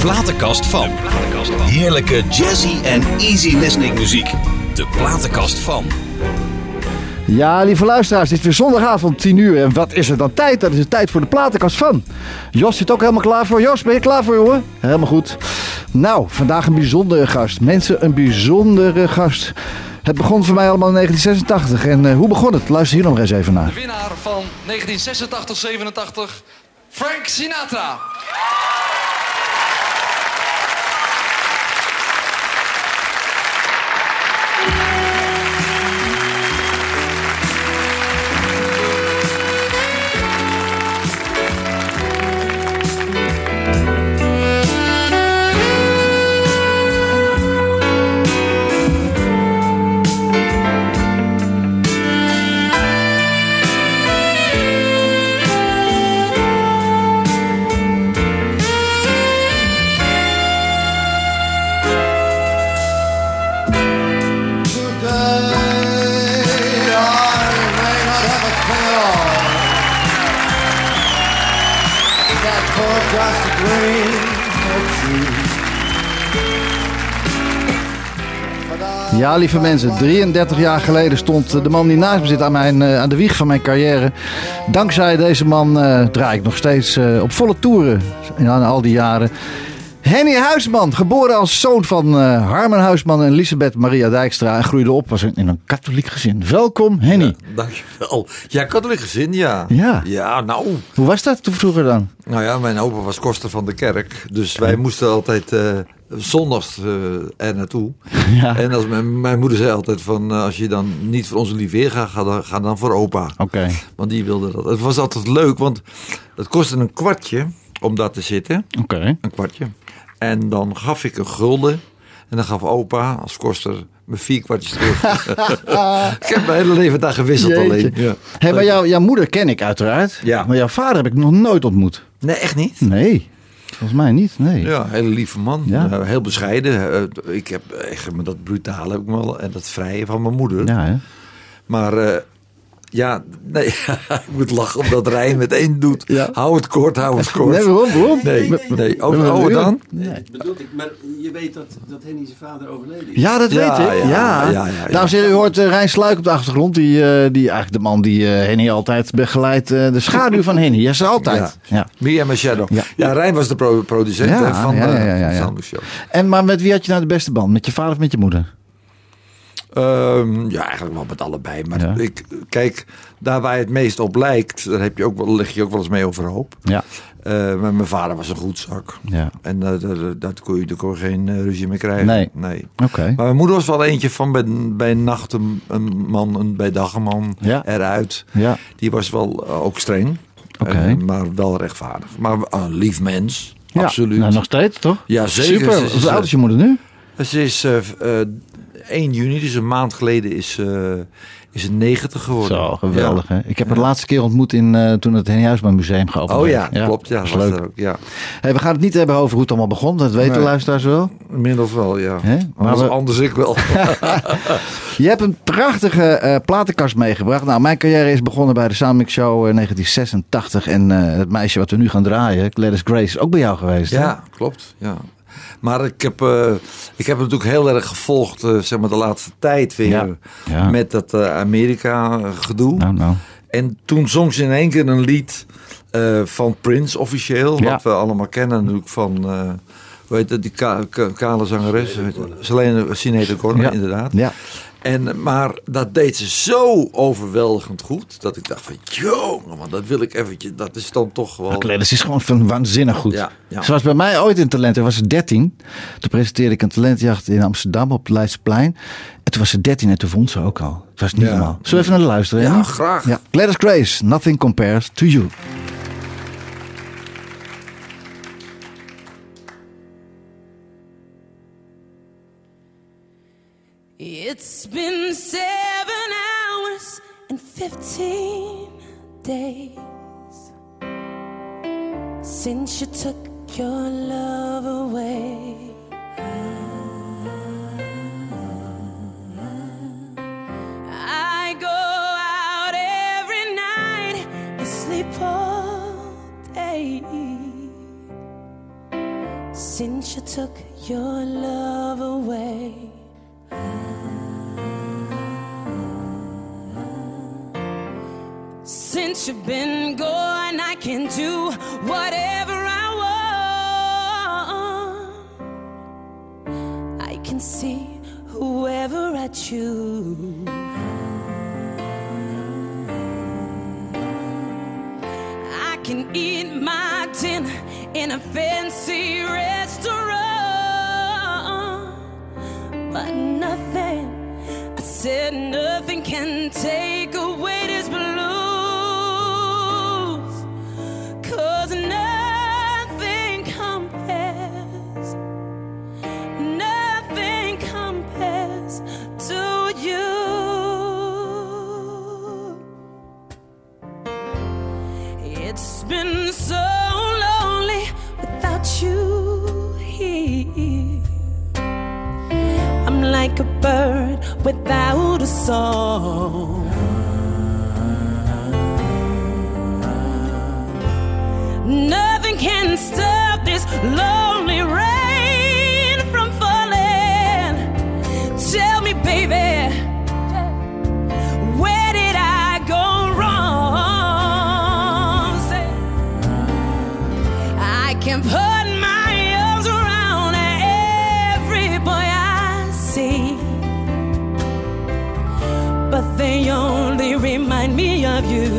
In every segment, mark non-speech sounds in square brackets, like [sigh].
platenkast van. Heerlijke jazzy en easy listening muziek. De platenkast van. Ja, lieve luisteraars, het is weer zondagavond 10 uur. En wat is er dan tijd? Dat is de tijd voor de platenkast van. Jos zit ook helemaal klaar voor. Jos, ben je klaar voor, jongen? Helemaal goed. Nou, vandaag een bijzondere gast. Mensen, een bijzondere gast. Het begon voor mij allemaal in 1986. En eh, hoe begon het? Luister hier nog eens even naar. De winnaar van 1986-87, Frank Sinatra. Ja, lieve mensen, 33 jaar geleden stond de man die naast me zit aan, mijn, eh, aan de wieg van mijn carrière. Dankzij deze man eh, draai ik nog steeds eh, op volle toeren na al die jaren. Henny Huisman, geboren als zoon van eh, Harmen Huisman en Elisabeth Maria Dijkstra en groeide op als een, in een katholiek gezin. Welkom, Henny. Dankjewel. Ja, katholiek gezin, ja. Ja. Ja, nou. Hoe was dat toen vroeger dan? Nou ja, mijn opa was koster van de kerk. Dus wij moesten altijd eh, zondags eh, er naartoe. [laughs] Ja. En als mijn, mijn moeder zei altijd van... eh, als je dan niet voor onze lieve Heer gaat, ga dan, ga dan voor opa. Oké. Want die wilde dat. Het was altijd leuk, want het kostte een kwartje om daar te zitten. Oké. Een kwartje. En dan gaf ik een gulden. En dan gaf opa als koster me vier kwartjes terug. [laughs] [laughs] ik heb mijn hele leven daar gewisseld Jeetje. alleen. Ja. Hey, maar jou, jouw moeder ken ik uiteraard. Ja. Maar jouw vader heb ik nog nooit ontmoet. Nee, echt niet? Nee. Volgens mij niet, nee. Ja, hele lieve man. Ja. Eh, heel bescheiden. Eh, ik heb echt dat brutale heb ik me wel en dat vrije van mijn moeder. Ja, hè? Maar eh, ja, nee, [laughs] ik moet lachen omdat Rijn met één doet. Ja. Hou het kort, hou het kort. Nee, waarom? waarom? Nee, nee. Nee, nee. dan? Nee. Bedoel ik, maar je weet dat, dat Henny zijn vader overleden is. Ja, dat Ja, weet ik. Ja, ja, ja, ja, ja. Dames en heren, u hoort uh, Rijn Sluik op de achtergrond. Die, eh, die eigenlijk de man die eh, Henny altijd begeleidt. eh, de schaduw van Henny. Ja, ze altijd. Ja. Me and my shadow. Ja. Ja, Rijn was de pro- producent van ja, de ja, ja, ja. Sound Show. En maar met wie had je nou de beste band? Met je vader of met je moeder? Ehm, ja, eigenlijk wel met allebei. Maar Ja. ik, kijk, daar waar je het meest op lijkt, daar heb je ook wel, lig je ook wel eens mee overhoop. Ja. Eh, maar mijn vader was een goed zak. Ja. En uh, dat, dat kon je, daar kon je geen uh, ruzie mee krijgen. Nee. nee. Oké. Maar mijn moeder was wel eentje van bij, bij nacht een, een man en bij dag een man Ja. eruit. Ja. Die was wel uh, ook streng. Eh, maar wel rechtvaardig. Maar een lief mens. Ja. Absoluut. Nou, nog steeds, toch? Ja, zeker. Super. Hoe oud is je moeder nu? Ze is eh, eh, 1 juni, dus een maand geleden, is, eh is het 90 geworden. Zo, geweldig Ja. hè. Ik heb de laatste keer ontmoet in, eh, toen het Henny Huisman Museum geopend Oh werd. ja, klopt. Ja, was leuk. ook, ja. Hey, we gaan het niet hebben over hoe het allemaal begon. Dat weten de Nee. luisteraars wel. Inmiddels wel, ja. Maar Anders, we- anders ik wel. [laughs] [laughs] Je hebt een prachtige eh, platenkast meegebracht. Nou, mijn carrière is begonnen bij de Soundmix Show in 1986. En het meisje wat we nu gaan draaien, Gladys Grace, is ook bij jou geweest. hè? Ja, klopt. Ja. Maar ik heb, eh, ik heb het natuurlijk heel erg gevolgd, eh, zeg maar de laatste tijd weer. Ja, ja. Met dat eh, Amerika-gedoe. Nou, nou. En toen zong ze in één keer een lied eh, van Prince officieel. Ja. Wat we allemaal kennen natuurlijk van, eh hoe heet dat, die ka- ka- kale zangeres. Selene Sinead O'Connor, Ja. inderdaad. Ja. En, maar dat deed ze zo overweldigend goed. Dat ik dacht van, jongen, dat wil ik eventjes. Dat is dan toch wel... Maar Gladys is gewoon van waanzinnig goed. Ja, ja. Ze was bij mij ooit in talent. Toen was ze 13. Toen presenteerde ik een talentjacht in Amsterdam op het Leidseplein. En toen was ze 13 en toen vond ze ook al. Het was niet Ja. normaal. Zullen we even naar de luisteren? Ja, graag. Ja. Gladys Grace, Nothing Compares to You. It's been seven hours and fifteen days since you took your love away. I go out every night and sleep all day. since you took your love away. Since you've been gone, I can do whatever I want. I can see whoever I choose. I can eat my dinner in a fancy restaurant, but nothing, I said nothing can take away this blues. Like a bird without a song. Nothing can stop this lonely remind me of you.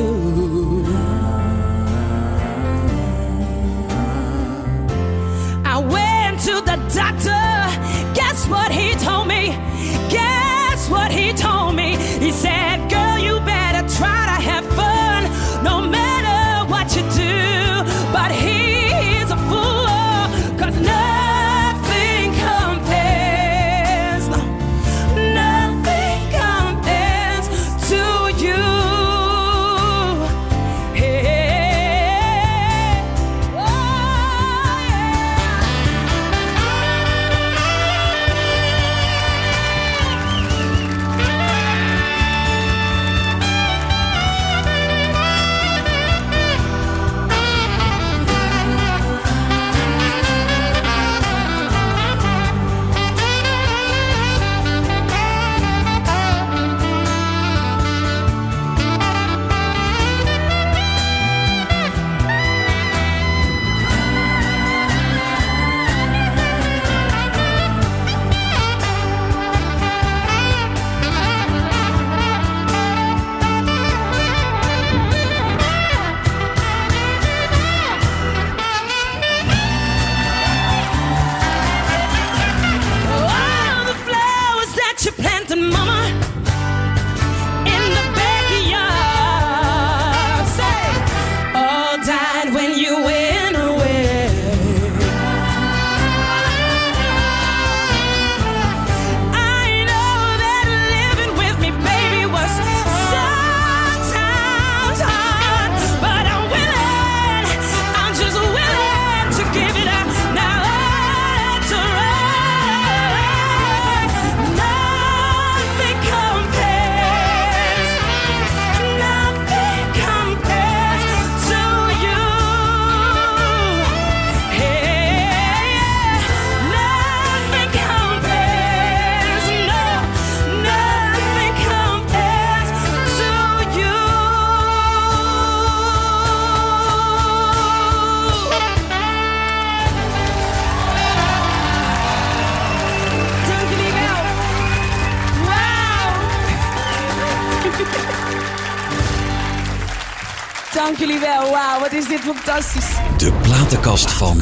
De platenkast van.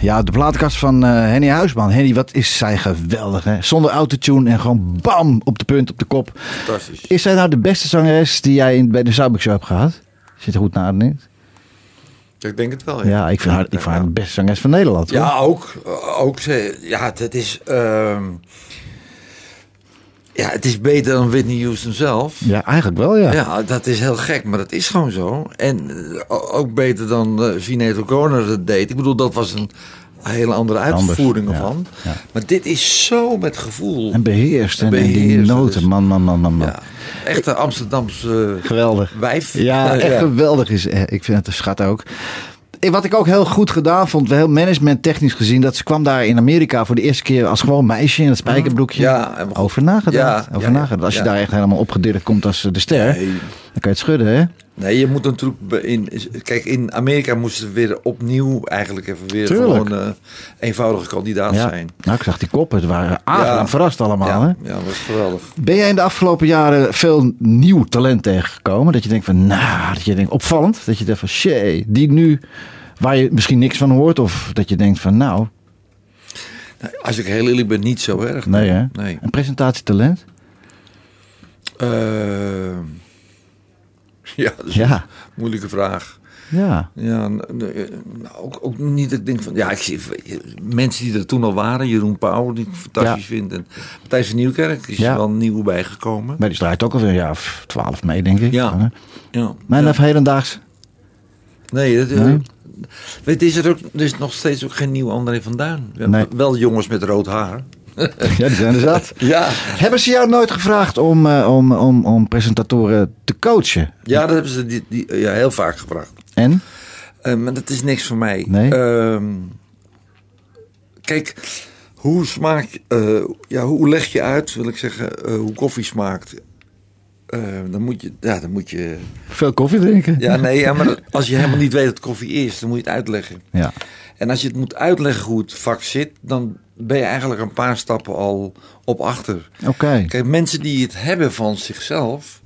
Ja, de plaatkast van eh, Henny Huisman. Henny, wat is zij geweldig, hè? Zonder autotune en gewoon bam op de punt, op de kop. Fantastisch. Is zij nou de beste zangeres die jij in, bij de Zuidelijk Show hebt gehad? Zit er goed naar, niet? Ik denk het wel. Ja, ik vind haar, ik vind haar de beste zangeres van Nederland. hoor. Ja, ook. ook ze, ja, het is. ehm, ja, het is beter dan Whitney Houston zelf. Ja, eigenlijk wel, ja. Ja, dat is heel gek, maar dat is gewoon zo. En eh, ook beter dan uh, Sinead O'Connor dat deed. Ik bedoel, dat was een hele andere uitvoering Anders, ja, ervan. ja. Maar dit is zo met gevoel. En beheerst. En, En en die beheerst, noten, dus- man, man, man, man. man. Ja, echte Amsterdamse Geweldig. wijf. Ja, [laughs] Eh, echt geweldig is. eh, Ik vind het een schat ook. Eh, wat ik ook heel goed gedaan vond, heel management technisch gezien, dat ze kwam daar in Amerika voor de eerste keer als gewoon meisje in het spijkerbroekje. Ja, over nagedacht. Ja, over ja, nagedacht. Als je daar echt helemaal opgedirkt komt als eh, de ster, Nee. dan kan je het schudden, hè? Nee, je moet natuurlijk in. Kijk, in Amerika moesten we weer opnieuw eigenlijk even weer Tuurlijk. gewoon eh, eenvoudige kandidaat Ja. zijn. Nou, ik zag die koppen. Het waren aangenaam Ja. verrast allemaal, hè? Ja, ja, dat was geweldig. Ben jij in de afgelopen jaren veel nieuw talent tegengekomen? Dat je denkt van, nou, dat je denkt opvallend. Dat je denkt van, shit, die nu, waar je misschien niks van hoort. Of dat je denkt van, nou, Nee, Als ik heel eerlijk ben, niet zo erg. nee hè. Nee. Een presentatietalent? Eh, [laughs] ja, dat is Ja. een moeilijke vraag. Ja. Ja, eh, ook, ook niet dat ik denk van... Ja, ik zie mensen die er toen al waren. Jeroen Pauw, die ik fantastisch Ja. vind. En Matthijs van Nieuwkerk is Ja. wel nieuw bijgekomen. Maar die draait ook alweer een jaar of twaalf mee, denk ik. Ja. Ja. Maar ja. hedendaags. Nee, dat, Nee? Weet, is er, ook, er is nog steeds ook geen nieuw André van Duin. We hebben Nee. Wel jongens met rood haar. [laughs] Ja, die zijn er zat. Ja. Hebben ze jou nooit gevraagd om, eh, om, om, om presentatoren te coachen? Ja, dat hebben ze die, die, ja, heel vaak gevraagd. En? Eh, maar dat is niks voor mij. Nee? Ehm, kijk, hoe smaakt... eh, ja, hoe leg je uit, wil ik zeggen, hoe koffie smaakt? Dan moet je... Ja, dan moet je... Veel koffie drinken? Ja, nee, ja, maar als je helemaal niet weet wat koffie is, dan moet je het uitleggen. Ja. En als je het moet uitleggen hoe het vak zit, dan ben je eigenlijk een paar stappen al op achter. Oké. Kijk, mensen die het hebben van zichzelf,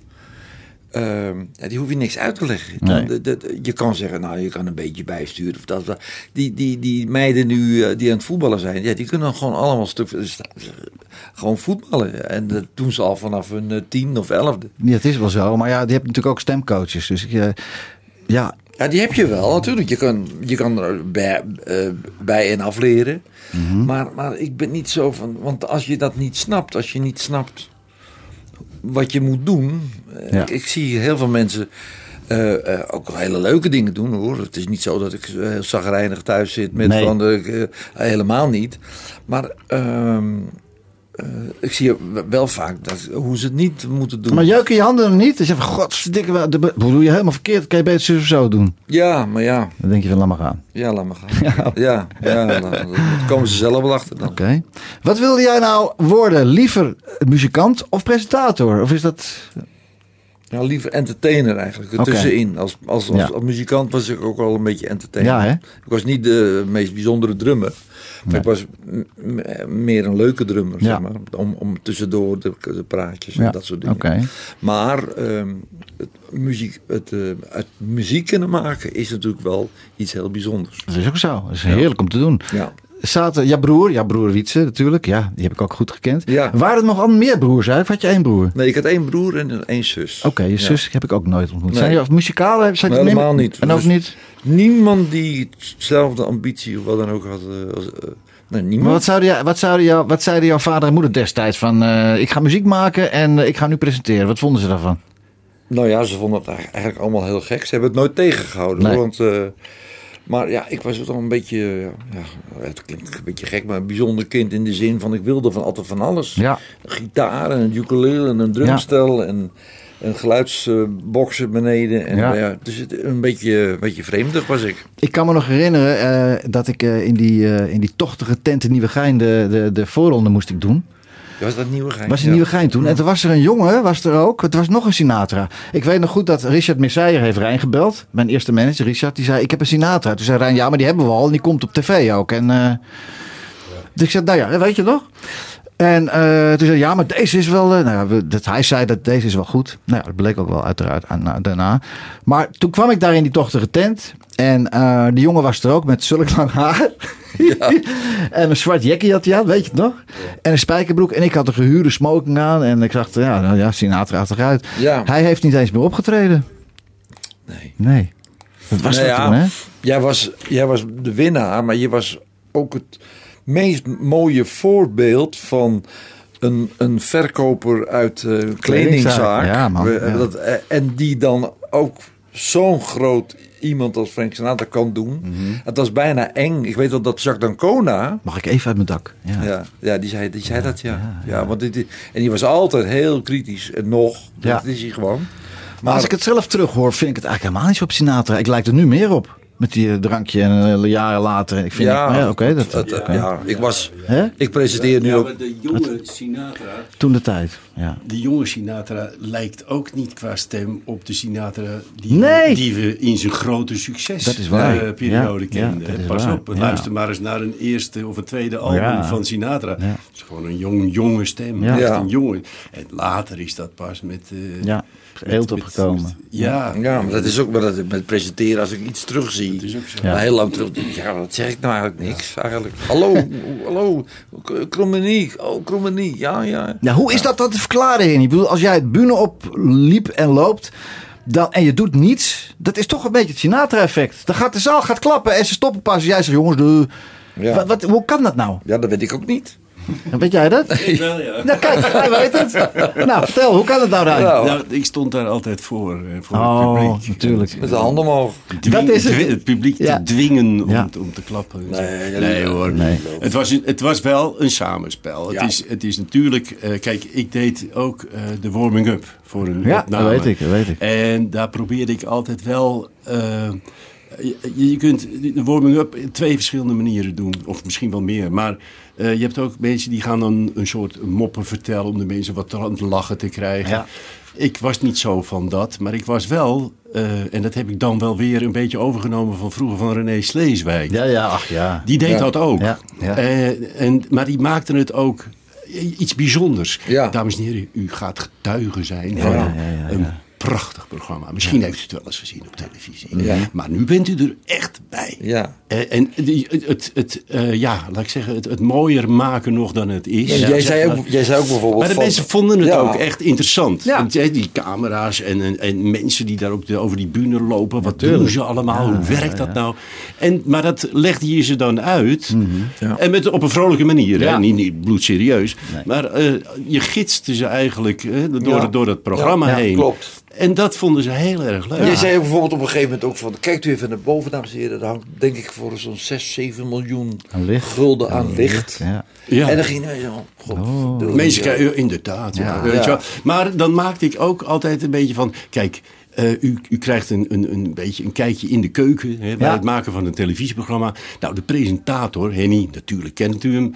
ehm, die hoef je niks uit te leggen. Nee. de- de- de- je kan zeggen, nou, je kan een beetje bijsturen of dat. Die, die, die meiden nu eh, die aan het voetballen zijn, ja, die kunnen gewoon allemaal stuk, gewoon voetballen. En dat doen ze al vanaf hun eh, tien of elfde. Ja, het is wel zo. Maar ja, die hebt natuurlijk ook stemcoaches. Dus ik, eh, ja, Ja, die heb je wel natuurlijk. Je kan, je kan er bij, eh, bij en afleren. Mhm. maar, maar ik ben niet zo van... Want als je dat niet snapt, als je niet snapt wat je moet doen... eh, Ja. ik, ik zie heel veel mensen eh, ook hele leuke dingen doen hoor. Het is niet zo dat ik heel zagrijnig thuis zit met Nee. van de... helemaal niet. Maar... ehm, eh, ik zie wel vaak dat, hoe ze het niet moeten doen. Maar jeuken je handen er niet? Dus je van, godverdikke, hoe doe je helemaal verkeerd? Kan je beter zo of zo doen? Ja, maar ja, Dan denk je van, laat maar gaan. Ja, laat maar gaan. [laughs] Ja, ja, dan, dan komen ze zelf wel achter dan. Oké. Wat wilde jij nou worden? Liever muzikant of presentator? Of is dat... Ja, liever entertainer eigenlijk, ertussenin. Als, als, als, Ja. als muzikant was ik ook al een beetje entertainer. Ja, hè? Ik was niet de meest bijzondere drummer. Maar ik was meer een leuke drummer, Ja. zeg maar. Om, om tussendoor de, de praatjes en Ja, dat soort dingen. Maar ehm, het, muziek, het, eh, het muziek kunnen maken is natuurlijk wel iets heel bijzonders. Dat is ook zo. Dat is heerlijk om te doen. Ja. Zaten, ja, broer, ja, broer Wietse natuurlijk. Ja, die heb ik ook goed gekend. Ja. Waren er nog al meer broers? Of had je één broer? Nee, ik had één broer en één zus. Oké, je Ja. zus heb ik ook nooit ontmoet. Nee. Zijn je of? Zijn Nee, helemaal niet. En ook Dus- niet? Niemand die hetzelfde ambitie of wat dan ook had. eh, als, eh, nee, niemand. Maar wat zouden, jou, wat, zouden jou, wat zeiden jouw vader en moeder destijds? Van, eh, ik ga muziek maken en eh, ik ga nu presenteren. Wat vonden ze daarvan? Nou ja, ze vonden het eigenlijk- eigenlijk allemaal heel gek. Ze hebben het nooit tegengehouden. Nee. hoor, Want, eh, maar ja, ik was toch een beetje, ja, het klinkt een beetje gek, maar een bijzonder kind in de zin van ik wilde van altijd van alles. Ja. Een gitaar en een ukulele en een drumstel en een geluidsboxen beneden. En, Ja. ja. dus het, een beetje, een beetje vreemdig was ik. Ik kan me nog herinneren eh, dat ik eh, in, die, eh, in die tochtige tent in Nieuwegein de, de, de voorronde moest ik doen. Was dat nieuwe gein? was in Ja. Nieuwegein toen. En toen was er een jongen, was er ook. Het was nog een Sinatra. Ik weet nog goed dat Richard Messijer heeft Rijn gebeld. Mijn eerste manager, Richard. Die zei, ik heb een Sinatra. Toen zei Rijn, ja, maar die hebben we al. En die komt op tv ook. En, eh, Dus ik zei, nou ja, weet je nog? En eh, toen zei hij, ja, maar deze is wel... eh, nou ja, we- dat, hij zei dat deze is wel goed. Nou ja, dat bleek ook wel uiteraard aan, na- daarna. Maar toen kwam ik daar in die tochtige tent. En eh de jongen was er ook met zulk lang haar. [laughs] en een zwart jackie had hij aan, weet je het nog? En een spijkerbroek. En ik had een gehuurde smoking aan. En ik dacht, ja, nou ja, Sinatra eruit. Ja. Hij heeft niet eens meer opgetreden. Nee. Nee. Dat was Nou dat ja, toen, hè? Jij was, jij was de winnaar, maar je was ook het meest mooie voorbeeld van een, een verkoper uit eh kledingzaak. Ja, man, We- ja. Dat, eh, en die dan ook zo'n groot iemand als Frank Sinatra kan doen. Mhm. Het was bijna eng. Ik weet wel dat Jacques D'Ancona... Mag ik even uit mijn dak? Ja. Ja, ja, die zei, die zei dat, ja. ja, want dit, en die was altijd heel kritisch. En nog, Ja. dat is hij gewoon. Maar als ik het zelf terug hoor, vind ik het eigenlijk helemaal niet zo op Sinatra. Ik lijk er nu meer op. Met die eh, drankje en eh, jaren later. Ik vind Ja, ja, oké. dat, het, oké. ja, ik was. Hè? Ik presenteer nu Ja, ook. de jonge Sinatra, Toen de tijd. Ja. de jonge Sinatra lijkt ook niet qua stem op de Sinatra die, Nee. we, die we in zijn grote succes Dat is waar. eh, periode Ja, ja, kenden. Pas waar. op, Ja. luister maar eens naar een eerste of een tweede album Ja. van Sinatra. Ja. Het is gewoon een jong, jonge stem. Ja. Echt een jonge. En later is dat pas met... eh, Ja, met- eelt met- opgekomen. Ja, Ja, maar dat is ook maar dat met presenteren als ik iets terugzie. is ook zo. Maar heel lang terug. Ja, wat zeg ik nou eigenlijk niks eigenlijk. Hallo, hallo, Krommenie. Oh, Krommenie. Ja, ja. Ja, hoe is dat dan te verklaren, Henny? Ik bedoel, als jij het bühne opliep en loopt... Dan, en je doet niets, dat is toch een beetje het Sinatra-effect. Dan gaat de zaal gaat klappen en ze stoppen pas. En jij zegt, jongens, de, Ja. wat, wat, hoe kan dat nou? Ja, dat weet ik ook niet. Weet jij dat? Ik wel, ja. Nou, kijk, hij weet het. Nou, vertel, hoe kan het nou, Rijn? Nou, Nou, ik stond daar altijd voor, eh, voor Oh, het publiek. natuurlijk. met de handen omhoog. Dwing- Dat is het. het publiek Ja. te dwingen om, Ja. te, om te klappen. Nee, nee is- hoor. Nee. Het, was, het was wel een samenspel. Het, is, het is natuurlijk... eh, kijk, ik deed ook eh, de warming-up voor een Ja, opname. dat weet ik, dat weet ik. En daar probeerde ik altijd wel... eh, je, je kunt de warming-up in twee verschillende manieren doen. Of misschien wel meer. Maar eh, je hebt ook mensen die gaan dan een soort moppen vertellen... om de mensen wat aan het lachen te krijgen. Ja. Ik was niet zo van dat, maar ik was wel... eh, en dat heb ik dan wel weer een beetje overgenomen van vroeger van René Sleeswijk. Ja, ja, ach ja. Die deed Ja. dat ook. Ja, ja. Eh, en, maar die maakte het ook iets bijzonders. Ja. Dames en heren, u gaat getuige zijn Ja, van ja, ja, ja, een. Prachtig programma. Misschien heeft u het wel eens gezien op televisie. Ja. Maar nu bent u er echt bij. Ja. Eh, en die- het, het, eh, ja, laat ik zeggen, het, het mooier maken nog dan het is. Ja, jij, zei ook, jij zei ook bijvoorbeeld. Maar de van- mensen vonden het Ja. ook echt interessant. Ja. Want, hè, die camera's en, en, en mensen die daar ook de- over die bühne lopen. Wat doen ze allemaal? Hoe werkt dat nou? En, maar dat legde je ze dan uit. Ja. En met, op een vrolijke manier. Ja. Hè? Niet, niet bloedserieus. Maar eh, je gidste ze eigenlijk hè, door, Ja. door het programma Ja, heen. klopt. En dat vonden ze heel erg leuk. Jij zei bijvoorbeeld op een gegeven moment ook van... Kijkt u even naar boven, dames en heren. Daar hangt denk ik voor zo'n 6, 7 miljoen Aan licht. gulden aan licht. Ja. Ja. En dan ging hij zo... godverdomme. Mensen kijken, ja, inderdaad. Ja. Ja. weet Ja. je wel. Maar dan maakte ik ook altijd een beetje van... Kijk, eh, u, u krijgt een, een, een beetje een kijkje in de keuken... Hè, bij Ja. het maken van een televisieprogramma. Nou, de presentator, Henny, natuurlijk kent u hem...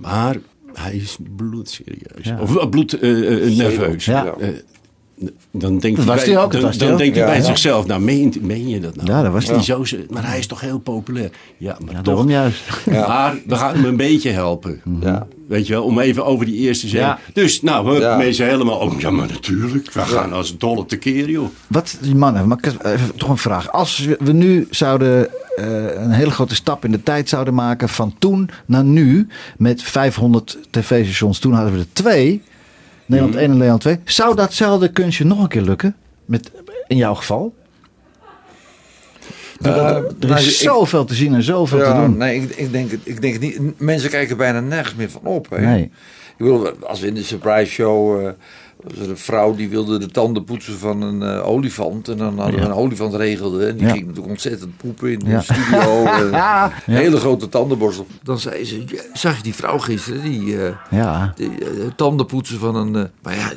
maar hij is bloedserieus. Ja. Of uh, bloed eh, eh, nerveus. Ja. Eh, dan denkt Dat hij bij, hij ook, dat dan, hij denkt hij Ja, bij ja. zichzelf... nou, meen, meen je dat nou? Ja, dat was. Die zo, maar hij is toch heel populair. Ja, maar Ja, toch... daarom juist. Maar we gaan hem een beetje helpen. Ja. Weet je wel, om even over die eerste te zeggen. Ja. Dus, nou, Ja. mensen helemaal. Oh, ja, maar natuurlijk. We gaan als dolle tekeer, joh. Wat, die mannen, maar ik- even toch een vraag. Als we we nu zouden eh, een hele grote stap in de tijd zouden maken van toen naar nu, met 500 tv-stations, toen hadden we er twee, Nederland 1 en Nederland 2. Zou datzelfde kunstje nog een keer lukken? Met, in jouw geval? Eh, er nou, is ik- zoveel te zien en zoveel te doen. nee, ik, ik, denk ik denk niet. Mensen kijken bijna nergens meer van op. Hè? Nee. Ik bedoel, als we in de surprise show. eh, was er een vrouw die wilde de tanden poetsen van een eh, olifant. En dan hadden we Ja. een olifant regelde. En die Ja. ging natuurlijk ontzettend poepen in Ja. de studio. [laughs] en Ja. Hele grote tandenborstel. Dan zei ze, "Ja, zag je die vrouw gisteren? Die, eh, Ja. die eh, tanden poetsen van een... eh, maar ja,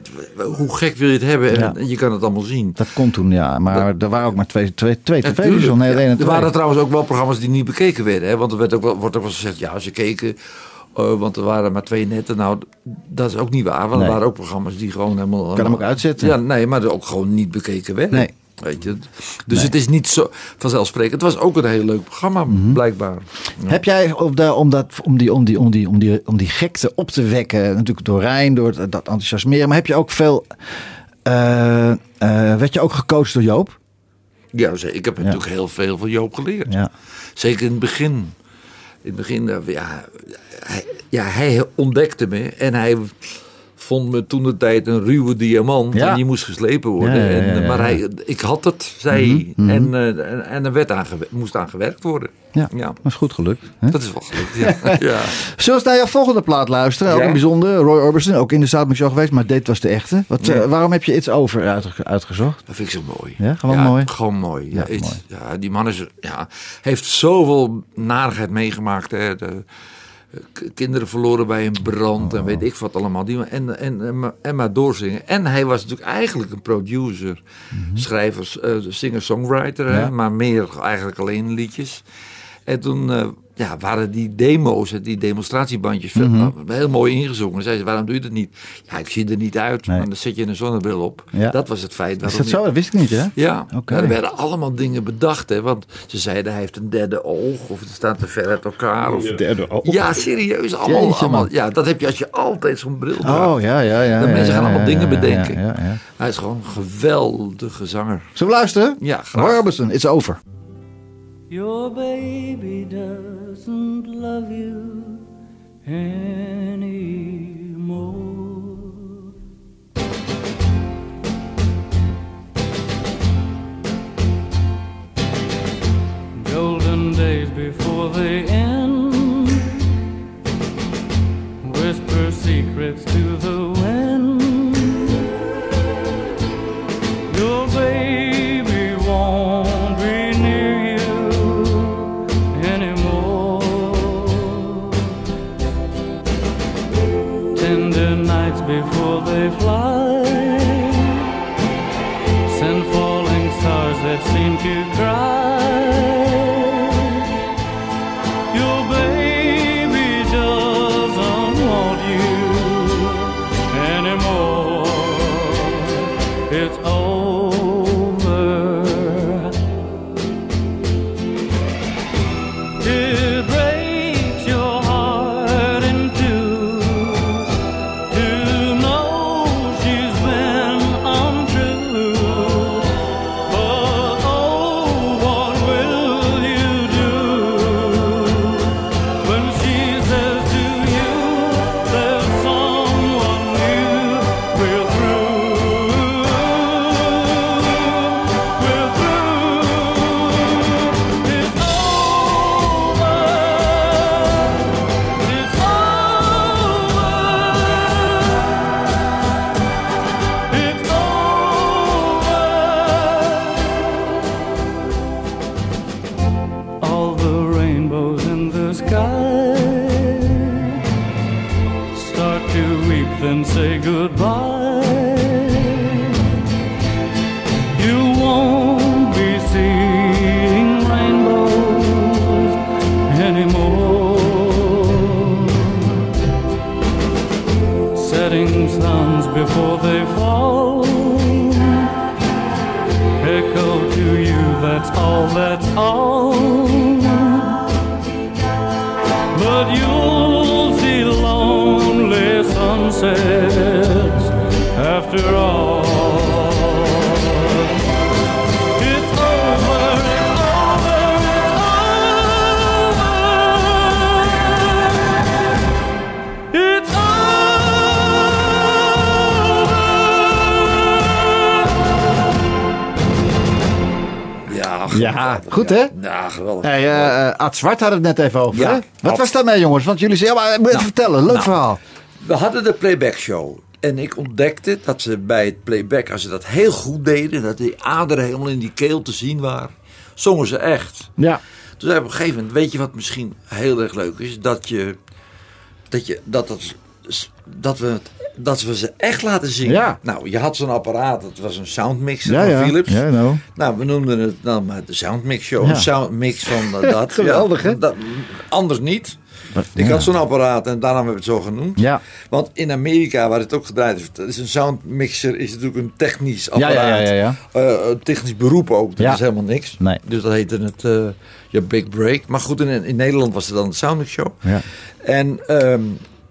hoe gek wil je het hebben? En, je kan het allemaal zien. Dat kon toen, ja. Maar er waren ook maar twee, twee, twee tuurlijk. Nee, er waren trouwens ook wel programma's die niet bekeken werden. Hè? Want er werd ook wel, wordt ook wel gezegd, ja, ze keken... eh, want er waren maar twee netten. Nou, dat is ook niet waar. Want Nee. er waren ook programma's die gewoon helemaal... Kan hem ook uitzetten. Ja, nee, maar ook gewoon niet bekeken werden. Nee. Weet je? Dus het is niet zo vanzelfsprekend. Het was ook een heel leuk programma, Mhm. blijkbaar. Heb jij om, dat, om, die, om, die, om, die, om, die, om die gekte op te wekken, natuurlijk door Rijn, door dat enthousiasmeren, maar heb je ook veel. eh, werd je ook gecoacht door Joop? Ja, ik heb natuurlijk heel veel van Joop geleerd. Ja. Zeker in het begin. In het begin, ja hij, ja, hij ontdekte me en hij vond me toen de tijd een ruwe diamant Ja. en die moest geslepen worden. Ja, ja, ja, En, maar hij, ik had het, zei hij. En, eh, en, en er werd aan moest aan gewerkt worden. Ja, Ja. dat is goed gelukt. Hè? Dat is wel gelukt, ja. [laughs] ja. Zullen we eens naar jouw volgende plaat luisteren? Ook een bijzonder. Roy Orbison, ook in de Show geweest, maar dit was de echte. Wat, eh, waarom heb je iets over uitge- uitgezocht? Dat vind ik zo mooi. Ja, gewoon mooi? Gewoon mooi. Ja, iets- mooi. die man is, ja, heeft zoveel narigheid meegemaakt. Hè. De, kinderen verloren bij een brand en weet ik wat allemaal. Die, en, en, en, maar- en maar doorzingen. En hij was natuurlijk eigenlijk een producer, schrijver, eh, singer-songwriter, hè, Ja. maar meer eigenlijk alleen liedjes. En toen eh, ja, waren die demo's, hè, die demonstratiebandjes, veel- heel mooi ingezongen. Zei ze, waarom doe je dat niet? Ja, ik zie er niet uit, Nee. maar dan zet je een zonnebril op. Ja. Dat was het feit. Is waarom dat niet. zo? Dat wist ik niet, hè? Ja, Oké. Ja, er werden allemaal dingen bedacht. Hè, want ze zeiden hij heeft een derde oog. Of het staat te ver uit elkaar. Of, Derde ja, serieus. Allemaal, Jeetje, allemaal, ja, dat heb je als je altijd zo'n bril draagt. Oh, ja, ja, ja. De ja, mensen gaan allemaal ja, dingen ja, bedenken. Ja, ja, ja. Hij is gewoon een geweldige zanger. Zullen we luisteren? Ja, graag. Roy Orbison, it's over. Your baby doesn't love you anymore. Golden days before they end. Whisper secrets to the all, that's. But you'll see lonely sunsets after all. Ja, goed, hè? Ja, geweldig. Hey, eh, eh, Ad Zwart had het net even over. Ja, hè? Wat Ad- was daarmee, jongens? Want jullie zeiden, ja, maar moet even vertellen. Leuk nou. verhaal. We hadden de playback show. En ik ontdekte dat ze bij het playback, als ze dat heel goed deden, dat die aderen helemaal in die keel te zien waren, zongen ze echt. Ja. Toen zei op een gegeven moment, weet je wat misschien heel erg leuk is? Dat je, dat je, dat dat, dat we, het- dat we ze echt laten zingen. Ja. Nou, je had zo'n apparaat, dat was een soundmixer Ja, van ja. Philips. Ja, nou. Nou, we noemden het dan maar de soundmix show. Een soundmix van eh, dat. [laughs] Geweldig, hè? Dat, anders niet. Ik had zo'n apparaat en daarom hebben we het zo genoemd. Ja. Want in Amerika, waar het ook gedraaid is, dat is een soundmixer, is natuurlijk een technisch apparaat. ja, ja, ja, Eh, een technisch beroep ook. Dat is helemaal niks. Nee. Dus dat heette het eh je Big Break. Maar goed, in, in Nederland was het dan de Soundmix Show. Ja. En, ehm,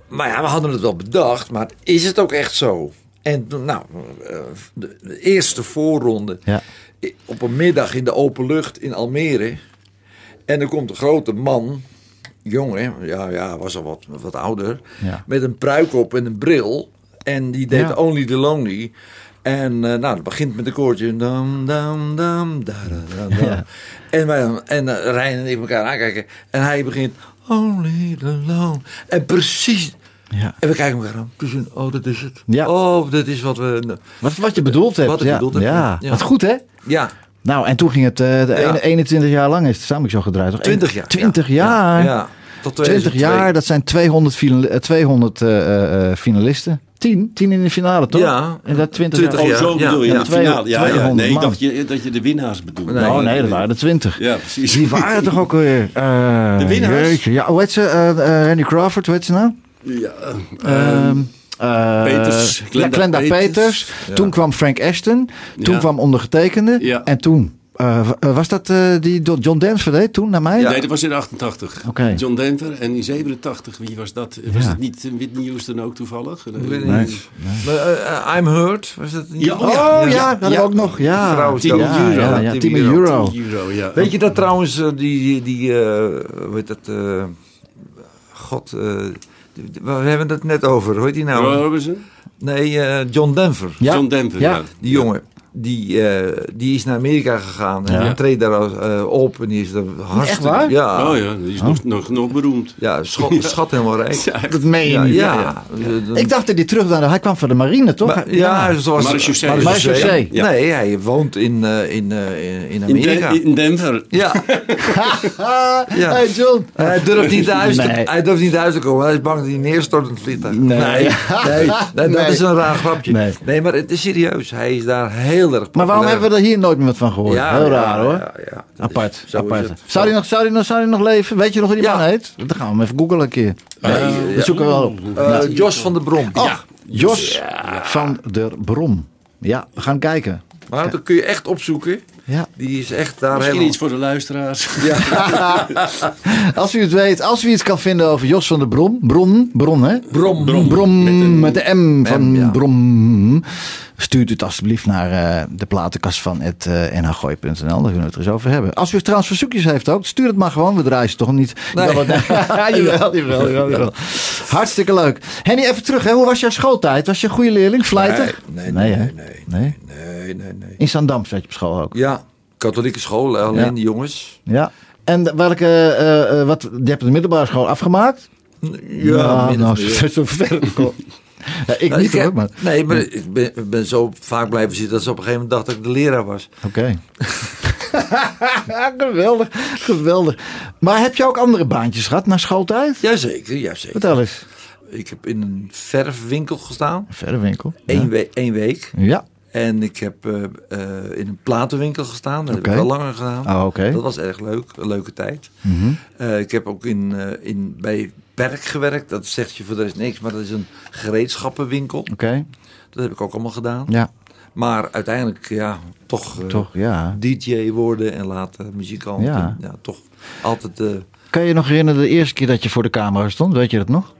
maar ja, we hadden het wel bedacht, maar is het ook echt zo? En nou, eh, de, de eerste voorronde Ja. op een middag in de open lucht in Almere. En er komt een grote man, jong hè, ja, ja, was al wat, wat ouder, Ja. met een pruik op en een bril. En die deed Ja. Only the Lonely. En eh, nou, het begint met een koortje. Dam, dam, dam, da, da, da, da. Ja. En, wij, en eh, Rijn en ik elkaar aankijken. En hij begint Only the Lonely. En precies... Ja. En we kijken elkaar aan. Precies, oh, dat is het. Ja. Oh, dat is wat we... Wat, wat je bedoeld hebt. Wat ik ja. bedoeld heb, Ja. ja. Wat goed, hè? Ja, Nou, en toen ging het eh, de Ja. ene- 21 jaar lang is het samen zo gedraaid. Toch? 20 jaar. 20 ja. jaar. Ja, ja. tot 20 jaar, dat zijn 200, finali- eh, 200 eh, eh, eh, finalisten. 10, 10 in de finale, toch? Ja. En dat 20, 20 jaar. Oh, zo Ja, bedoel je, ja. de finale. Ja, ja. 200 Nee, ik dacht je, dat je de winnaars bedoelde. Nee. oh nee, dat waren er 20. Ja, precies. Die waren toch ook weer. eh De winnaars? jeetje. Ja, hoe heet ze? Eh, eh, Randy Crawford, hoe heet ze nou? Ja, Ehm, eh, Peters, ja, Glenda Glenda Peters. Peters. Toen kwam Frank Ashton. Toen Ja. kwam ondergetekende. Ja. En toen. eh, eh, was dat eh, die John Denver deed toen naar mij? Nee, dat was in 88. Oké. John Denver. En in 87, wie was dat? Was Ja. het niet Whitney Houston ook toevallig? Ik weet het Nee. I'm Hurt, was dat niet? Ja, Oh ja, dat hadden we ook nog. Ja, Vrouw Team Team Euro. Euro. Ja, ja, Team Team Euro. Euro. Euro, ja. Weet je dat trouwens, die, die, die eh, hoe heet dat, eh, god, eh, we hebben het net over, hoe heet die nou? Roy Orbison? Nee, eh, John Denver. Ja. John Denver, Ja. ja. Die jongen, die, eh, die is naar Amerika gegaan en Ja. die treedt daar eh, op en die is er hartstikke... waar? Ja, Oh ja, die is nog, nog, nog beroemd. ja schat, schat helemaal rijk. Dat meen je Ja, niet. ja. Ik dacht dat hij terug naar de... Hij kwam van de marine, toch? Maar, ja, zoals Marechaussee. Nee, hij woont in, eh, in, eh, in, in In, Amerika. Den- in Denver. ja, [laughs] [laughs] Ja. Hey John. hij durft niet thuis te, Nee. hij durft niet thuis te komen. Hij is bang dat hij neerstort in het vliegtuig. Nee. nee, [laughs] nee, nee, dat Nee. is een raar grapje. Nee. Nee. maar het is serieus. Hij is daar heel erg Maar waarom hebben we er hier nooit meer wat van gehoord? Ja, Heel ja, raar hoor. ja, ja, apart. is- zo is apart. Zou, hij nog, zou, hij nog, zou nog leven? Weet je nog hoe die Ja. man heet? Dan gaan we hem even googlen een keer. Nee, we ja. zoeken wel op. Eh, Jos van der Brom. Ja. Jos van der Brom. Ja, we gaan kijken. Maar dat kun je echt opzoeken. Ja. Die is echt daar Misschien helemaal... iets voor de luisteraars. [laughs] Als u het weet, als u iets kan vinden over Jos van der Brom. Bron, Bron hè? Brom. Brom, met, de M van M, ja. Brom. Stuurt het alsjeblieft naar eh, de platenkast van het uh, nhgooi.nl. Daar kunnen we het er eens over hebben. Als u trouwens verzoekjes heeft ook, stuur het maar gewoon. We draaien ze toch niet. Nee. Jawel, [laughs] jawel, jawel, jawel, jawel. Hartstikke leuk. Henny, even terug. Hè. Hoe was jouw schooltijd? Was je een goede leerling? Vlijtig? Nee, nee, nee, nee, Nee? nee. In Zandam zat je op school ook? Ja, katholieke school, alleen Ja. die jongens. Ja. En welke, eh, eh, wat, je hebt de middelbare school afgemaakt? Ja, nou, nou, zo, [laughs] zo ver. [laughs] ja, ik Nou, niet ik hoor, maar... Nee, maar ik ben, ik ben zo vaak blijven zitten dat ze op een gegeven moment dachten dat ik de leraar was. Oké. [laughs] geweldig, geweldig. Maar heb je ook andere baantjes gehad na schooltijd? Jazeker, jazeker. Vertel eens. Ik heb in een verfwinkel gestaan, Verder winkel. één, we- één week. Ja. En ik heb eh, eh, in een platenwinkel gestaan, dat heb ik wel langer gedaan. Oh, oké. Dat was erg leuk, een leuke tijd. Mhm. Eh, ik heb ook in, in, bij Berk gewerkt, dat zegt je voor de rest niks, maar dat is een gereedschappenwinkel. Oké. Dat heb ik ook allemaal gedaan. Ja, Maar uiteindelijk, ja, toch, eh, toch, ja. DJ worden en later muzikant. Ja. Ja, toch altijd. eh, Kan je je nog herinneren de eerste keer dat je voor de camera stond? Weet je dat nog?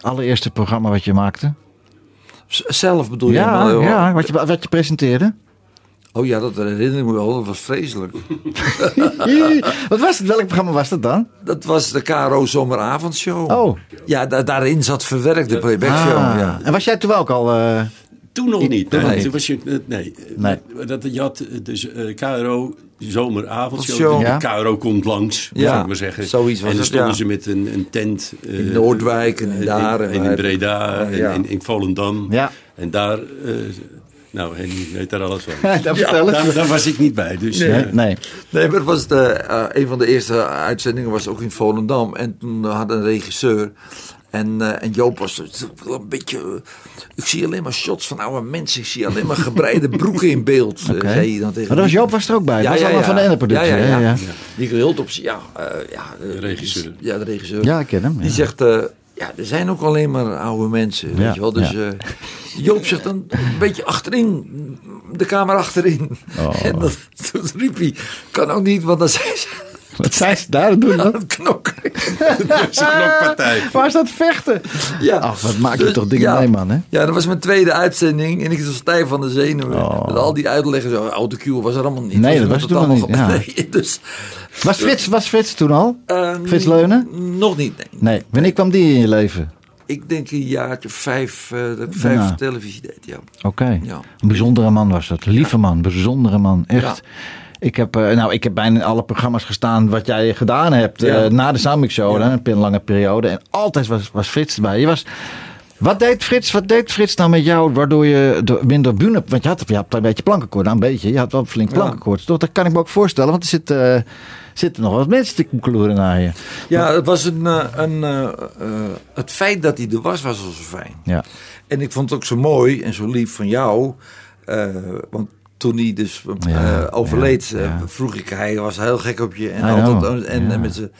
Allereerste programma wat je maakte? z- zelf bedoel je? Ja, maar, ja wat, je, wat je presenteerde. Oh ja, dat herinner ik me wel. Dat was vreselijk. [laughs] wat was het? Welk programma was dat dan? dat was de KRO Zomeravondshow. Oh. Ja, da- daarin zat verwerkt de playback show. Ah. Ja. En was jij toen ook al... eh, Toen nog niet. Toen, Nee. toen was je, eh, nee. Nee. Dat, je had eh, dus eh, KRO zomeravondshow. Show. De Ja. KRO komt langs, Ja, zou ik maar zeggen. zoiets was en dan stonden ja. ze met een, een tent. eh, In Noordwijk en daar en En in Breda en in, in Volendam. Ja. En daar... eh, nou, Henny weet daar alles van. [laughs] Daar, daar was ik niet bij. Dus, Nee, nee. Nee, maar het was de, eh, een van de eerste uitzendingen was ook in Volendam. En toen had een regisseur. En, eh, en Joop was een beetje. eh, ik zie alleen maar shots van oude mensen. Ik zie alleen maar gebreide [laughs] broeken in beeld. zei hij dan tegen Maar dat was. Joop was er ook bij. dat was allemaal van de ene productie. Ja, ja, ja. hè? ja. Die op ja, eh, ja, De regisseur. Ja, de regisseur. Ja, ik ken hem. Die zegt, eh, ja, er zijn ook alleen maar oude mensen. Ja, Weet je wel? Dus ja. eh, Joop zegt dan een beetje achterin, de kamer achterin. Oh. [laughs] En dat, riep hij, kan ook niet, want dan zijn ze [laughs] Wat zei ze daar doen aan dan? [laughs] het knokken. dat is een knokpartij. [laughs] Waar is dat vechten? Ja. Ach, wat maak je Dus, toch dingen ja. mee, man, hè? Ja, dat was mijn tweede uitzending en ik was stijf van de zenuwen. Oh. Met al die uitleggen, zo, autocue was er allemaal niet. Nee, Dus dat was toen nog allemaal niet, Nee, dus, Was Frits, was Frits toen al? eh, Frits Leunen? Nog niet, nee. Nee. Wanneer kwam die in je leven? Ik denk een jaartje vijf, eh, dat ik vijf televisie deed, ja. Oké. Ja. Een bijzondere man was dat. Lieve man, bijzondere man. Echt. Ik heb, eh, nou, ik heb bijna in alle programma's gestaan wat jij gedaan hebt. Ja. eh, na de Soundmix Show, Ja. een lange periode. En altijd was, was Frits erbij. Je was Wat deed Frits, wat deed Frits nou met jou waardoor je de- minder bühne... Want je had, je had een beetje plankenkoord, nou een beetje. Je had wel flink Ja. plankenkoord. Toch, dat kan ik me ook voorstellen. Want er zitten, eh, zitten nog wat mensen te koekloeren naar je. Ja, het was een, een het feit dat hij er was, was al zo fijn. Ja. En ik vond het ook zo mooi en zo lief van jou. want toen hij dus eh, overleed, ja, eh, ja. vroeg ik, hij was heel gek op je. En, altijd, en, met z'n-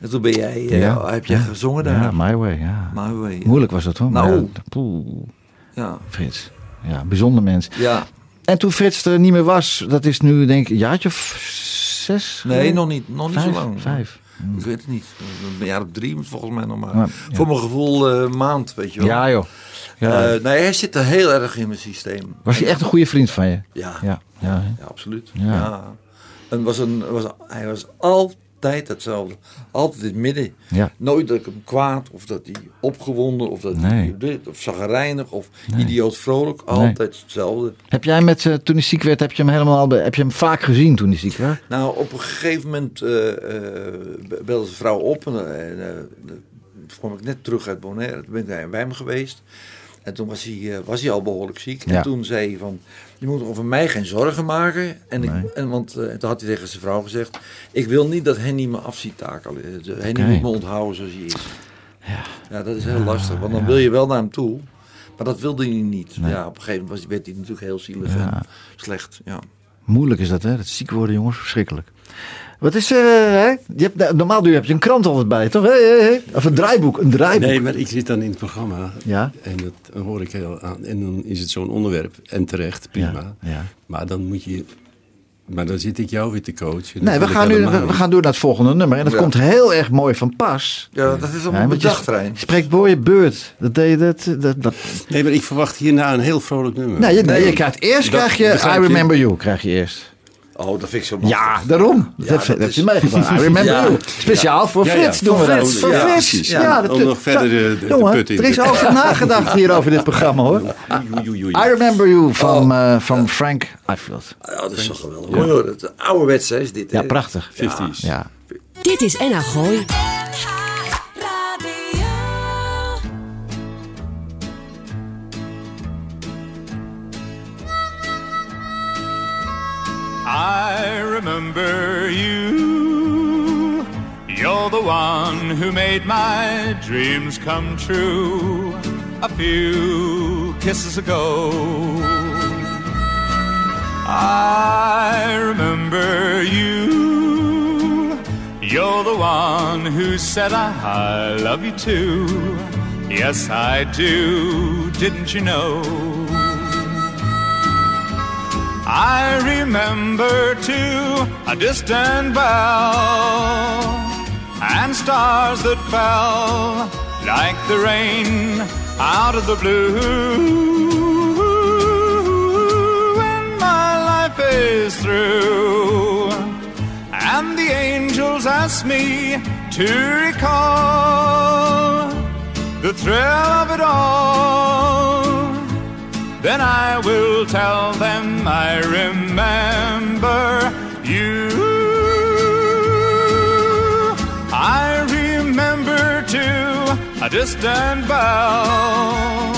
en toen ben jij, eh, heb jij gezongen daar. Ja, My Way, ja. My Way. Moeilijk was dat hoor. Nou. ja, poeh, Ja. Frits. Ja, bijzonder mens. ja. En toen Frits er niet meer was, dat is nu denk ik een jaartje of zes? Nee, nog niet, nog niet zo lang. Vijf. Ik weet het niet. Een jaar op drie volgens mij nog maar. Voor mijn gevoel eh, maand, weet je wel. Ja joh. Ja. Eh, nee, hij zit er heel erg in mijn systeem. was hij echt een goede vriend van je? Ja, Ja. ja. absoluut. Ja. En was een, was, hij was altijd hetzelfde. Altijd in het midden. Ja. Nooit dat ik hem kwaad, of dat hij opgewonden, of dat Nee. hij dit, of zagrijnig, of idioot vrolijk. Nee. Altijd hetzelfde. Heb jij met, eh, toen hij ziek werd, heb je hem helemaal, heb je hem vaak gezien toen hij ziek werd? Nou, op een gegeven moment eh, belde zijn vrouw op. En, kwam ik net terug uit Bonaire. Toen ben ik naar bij hem geweest. En toen was hij, eh, was hij al behoorlijk ziek. Ja. En toen zei hij van, je moet over mij geen zorgen maken. En, ik, en want eh, toen had hij tegen zijn vrouw gezegd... ik wil niet dat Henny me af ziet takelen. Henny Oké. moet me onthouden zoals hij is. Ja, dat is heel lastig. Want dan wil je wel naar hem toe. Maar dat wilde hij niet. Ja, op een gegeven moment werd hij natuurlijk heel zielig Ja. en slecht. Ja. Moeilijk is dat, hè? Dat ziek worden, jongens, verschrikkelijk. Wat is, eh, hè? Je hebt, nou, normaal doe je, heb je een krant altijd bij, toch? Hé, hé, hé. Of een draaiboek, een draaiboek. Nee, maar ik zit dan in het programma. Ja. En dat hoor ik heel aan. En dan is het zo'n onderwerp. En terecht, prima. Ja, ja. Maar dan moet je... Maar dan zit ik jou weer te coachen. Nee, we gaan, nu, we, gaan door naar het volgende nummer. En dat Ja. komt heel erg mooi van pas. ja, dat is Ja, allemaal je bedacht, Rijn. spreekt mooie beurt. Dat deed dat, dat, dat. Nee, maar ik verwacht hierna een heel vrolijk nummer. Nee, je, nee, je krijgt eerst Dat krijg je I je. Remember You. Krijg je eerst. Oh, dat vind ik zo Ja, daarom. dat, heb, dat heb is- je meegemaakt. [laughs] I Remember Ja. You. Speciaal voor Ja, ja, Frits doen voor we dat. Frits. Voor Ja, Frits. Ja, Ja, dat- om nog verder de- de- de Jongen, put in er is over nagedacht hier over dit programma hoor. I Remember You van, eh, van Frank Ifield. Ja, dat is toch geweldig. Mooi hoor. Het ouderwets is dit. Ja, prachtig. 50s. Ja. Dit is NH Gooi. I remember you. You're the one who made my dreams come true a few kisses ago. I remember you. You're the one who said I love you too. Yes, I do. Didn't you know? I remember too a distant bell and stars that fell like the rain out of the blue. When my life is through and the angels ask me to recall the thrill of it all then I will tell them I remember you. I remember too a distant bell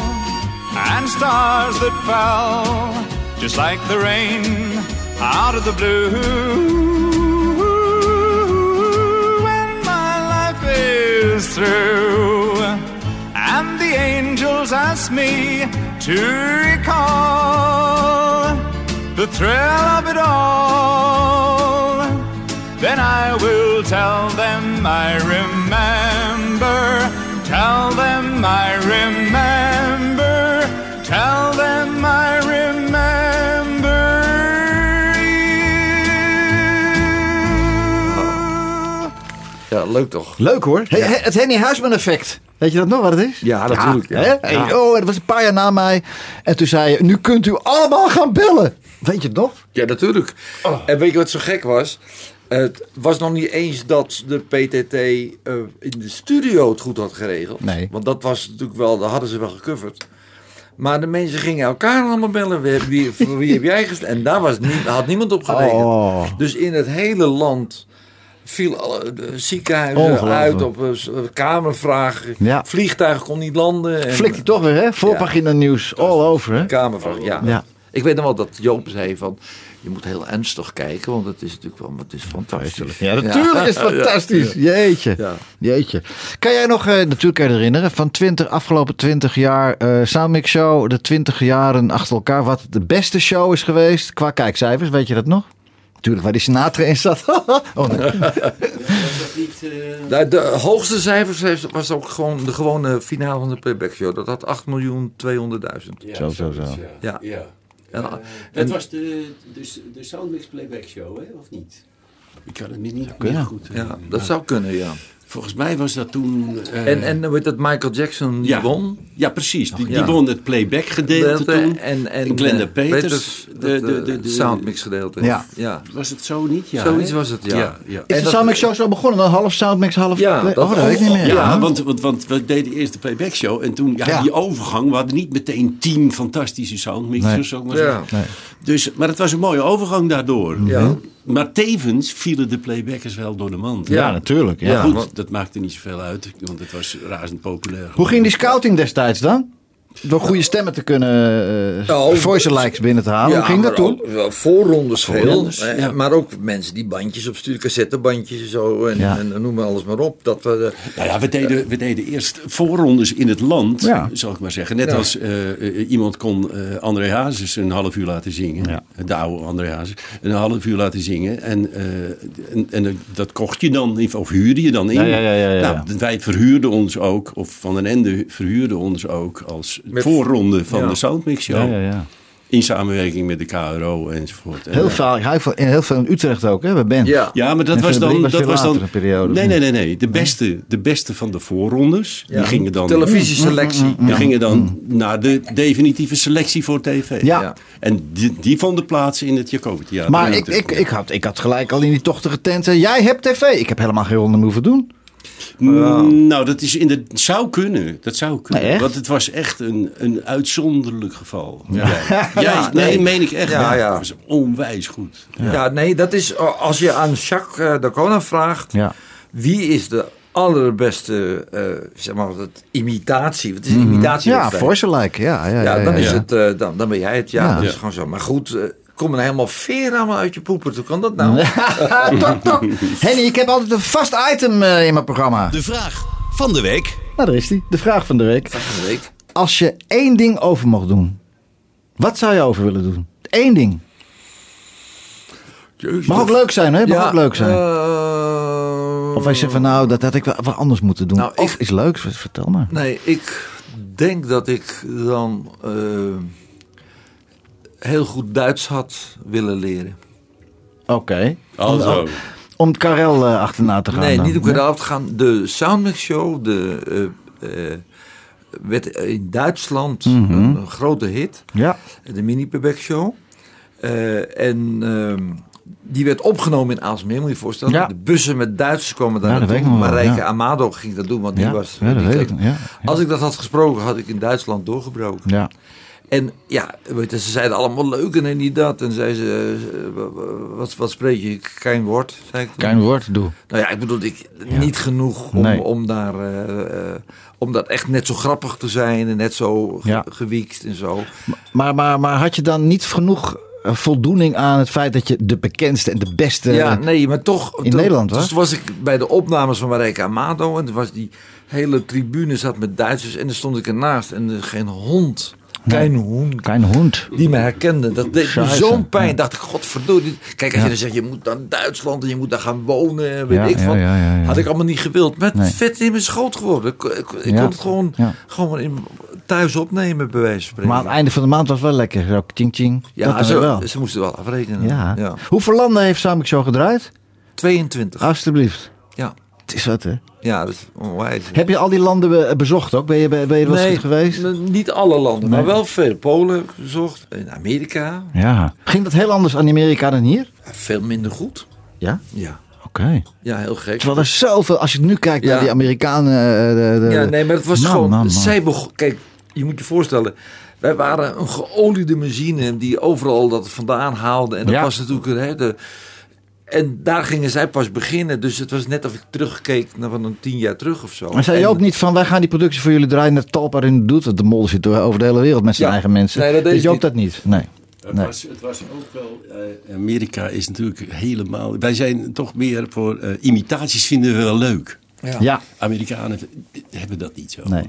and stars that fell just like the rain out of the blue. When my life is through and the angels ask me to recall the thrill of it all, then I will tell them I remember, tell them I remember, tell them I remember Ja, leuk toch? Leuk hoor. Het Henny Huisman effect. Weet je dat nog wat het is? Ja, natuurlijk, ja. hè? Hey, oh, dat was een paar jaar na mij. En toen zei je, nu kunt u allemaal gaan bellen. Weet je het nog? Ja, natuurlijk. En weet je wat zo gek was? Het was nog niet eens dat de PTT eh, in de studio het goed had geregeld. Nee. Want dat was natuurlijk wel, dat hadden ze wel gecoverd. Maar de mensen gingen elkaar allemaal bellen. Wie, wie, voor wie heb jij gestemd? En daar was niet, had niemand op gerekend. Oh. Dus in het hele land Viel alle de ziekenhuizen uit op eh, s- kamervraag. Ja. Vliegtuig kon niet landen. En, Flikt hij toch weer, hè? Voorpagina nieuws, all over, hè? Kamervraag, ja. Ja. Ik weet nog wel dat Joop zei van... Je moet heel ernstig kijken, want het is natuurlijk wel het is fantastisch. Ja, natuurlijk is het [laughs] fantastisch. Jeetje. Jeetje. Kan jij nog, eh, natuurlijk kan je herinneren, van 20, afgelopen 20 jaar eh Soundmix Show, de 20 jaren achter elkaar, wat de beste show is geweest qua kijkcijfers, weet je dat nog? Natuurlijk, waar die Sinatra in zat. [laughs] oh, nee. Nou, de hoogste cijfers heeft, was ook gewoon de gewone finale van de playback show. Dat had 8 miljoen 200.000. Zo, zo, zo. Ja. ja. En- Eh, en- dat was de, de, de Soundmix Playback Show, hè? of niet? Ik kan het me niet kunnen. meer goed Ja, dat zou kunnen, ja. Volgens mij was dat toen... eh, En, en weet dat Michael Jackson die ja, won? Ja, precies. Die, die Ja. won het playback gedeelte toen. En, en, Glenda eh, Peters. Peters, de, de, eh, de, de, soundmix gedeelte. Ja. ja. Was het zo niet? Ja, Zoiets was het, ja. ja, ja. Is En de dat- Soundmix Show zo begonnen? Dan half Soundmix, half... Ja, play- dat- oh, dat weet ik niet meer. Ja, want, want, want we deden eerst de playback show en toen ja, Ja. die overgang. We hadden niet meteen tien fantastische soundmixers, Nee. ik maar. Nee. Dus, maar het was een mooie overgang daardoor. Ja. Maar tevens vielen de playbackers wel door de mand. Ja, natuurlijk. Ja. Maar goed, dat maakte niet zoveel uit, want het was razend populair. Hoe ging die scouting destijds dan? Door goede stemmen te kunnen uh, Oh, voice likes binnen te halen. Hoe ging dat toen? ook wel voorrondes veel. Eh, ja. Maar ook mensen die bandjes opsturen, cassettebandjes en zo. En, Ja. en noem maar alles maar op. Dat we, eh, Nou ja, we deden, we deden eerst voorrondes in het land, Ja. zal ik maar zeggen. Net Ja. als eh, eh, iemand kon eh, André Hazes een half uur laten zingen. Ja. De oude André Hazes. Een half uur laten zingen. En, eh, en, en dat kocht je dan, of huurde je dan in. Ja, ja, ja, ja, ja. Nou, wij verhuurden ons ook, of Van den Ende verhuurde ons ook als Met- voorronde van Ja. de Soundmix Show. Ja, ja, ja. In samenwerking met de KRO enzovoort. En, Heel veel, heel veel, heel veel in Utrecht ook, hè, bij Ben. ja. ja, maar dat En was dan. was Dat was dan periode, nee, nee, nee, nee. De beste, de beste van de voorrondes. Ja. Die gingen dan. Televisieselectie. Die gingen dan naar de definitieve selectie voor tv. Ja. Ja. En die, die vonden plaats in het Jacobi Theater. Maar ik, ik, ik, had, ik had gelijk al in die tochtige tent. eh, Jij hebt tv. Ik heb helemaal geen ronde hoeven doen. Mm, Nou, dat is in de, zou kunnen. Dat zou kunnen. Nee? Want het was echt een, een uitzonderlijk geval. Ja. [laughs] Ja, Jij, nee, nee. meen ik echt. Ja, ja. Dat was onwijs goed. Ja. nee, dat is als je aan Jacques uh, Dacona vraagt. Ja. Wie is de allerbeste, eh, zeg maar, het imitatie? Wat is imitatie? Mhm. Ja, voice like. Ja, ja, ja, Ja, dan, ja, is ja. Het, eh, dan, dan ben jij het. Ja, Ja. dat is Ja. gewoon zo. Maar goed, kom er helemaal veer allemaal uit je poeper. Hoe kan dat nou? [laughs] tok, tok. Henny, ik heb altijd een vast item eh, in mijn programma. De vraag van de week. Nou, daar is die. De vraag van de week. Van de week. Als je één ding over mocht doen, wat zou je over willen doen? Eén ding. Jezus. Mag ook leuk zijn, hè? Mag ook leuk zijn. eh, of als je zegt van, nou, dat had ik wel wat anders moeten doen. Nou, of ik- iets leuks, vertel maar. Nee, ik denk dat ik dan eh, heel goed Duits had willen leren. Oké. Alzo. Om, om Karel eh, achterna te gaan. nee, dan. niet op elkaar te gaan. De Soundmix Show de, eh, eh, werd in Duitsland Mhm. een, grote hit. Ja. De mini playback show. Eh, en ehm, die werd opgenomen in Aalsmeer, moet je je voorstellen. Ja. De bussen met Duitsers komen daar Ja, dat naartoe. weet ik nog wel, Marijke ja. Amado ging dat doen, want die was... ja, dat die ik. Ja, ja. Als ik dat had gesproken, had ik in Duitsland doorgebroken. Ja. En ja, weet je, ze zeiden allemaal leuk en niet dat. En zei ze, eh, wat, wat spreek je? Geen woord, zei ik. toen. Kein woord, doe. Nou ja, ik bedoel, ik, niet genoeg om, Nee. om, daar, eh, eh, om dat echt net zo grappig te zijn en net zo Ja. gewiekst en zo. Maar, maar, maar had je dan niet genoeg voldoening aan het feit dat je de bekendste en de beste... ja, nee, maar toch. in toen- Nederland was? Dus was ik bij de opnames van Marijke Amado en toen was die hele tribune zat met Duitsers en dan stond ik ernaast en er geen hond, Kein hond. die me herkende. Dat deed me zo'n pijn. Ja. Dacht ik, godverdorie. Kijk, als je dan zegt, je moet naar Duitsland en je moet daar gaan wonen, weet ik wat. Had ik allemaal niet gewild. Met Nee. vet in mijn schoot geworden. Ik, ik, ik Ja. kon het gewoon, gewoon in, thuis opnemen, bij wijze van spreken. Maar aan het einde van de maand was wel lekker. Zo, ting, ting. ja, ze, wel. ze moesten wel afrekenen. Hoeveel landen heeft Samik zo gedraaid? 22. Alsjeblieft. Ja. Het is wat, hè? ja, dat is onwijs. Heb je al die landen be- bezocht ook? Ben je, ben je wel eens Nee, geweest? niet alle landen, Nee. maar wel veel. Polen bezocht, in Amerika. Ja. Ging dat heel anders aan Amerika dan hier? Veel minder goed. Ja? Ja, Oké. ja heel gek. Terwijl er zoveel, als je nu kijkt naar die Amerikanen. eh, de, de- Ja, nee, maar het was Man, gewoon. man, man. Zij begon, kijk, je moet je voorstellen. Wij waren een geoliede machine die overal dat vandaan haalde. En dat Ja. was natuurlijk. Hè, de, En daar gingen zij pas beginnen. Dus het was net of ik terugkeek naar van een tien jaar terug of zo. Maar zei je En- ook niet van, wij gaan die productie voor jullie draaien net Talpa in doet. Want de mol zit door over de hele wereld met zijn Ja. eigen mensen. Nee, dat deed je ook dat niet? Nee. Het, Nee. was, het was ook wel. eh, Amerika is natuurlijk helemaal. Wij zijn toch meer voor. eh, imitaties vinden we wel leuk. Ja. Ja. Amerikanen hebben dat niet zo. Nee.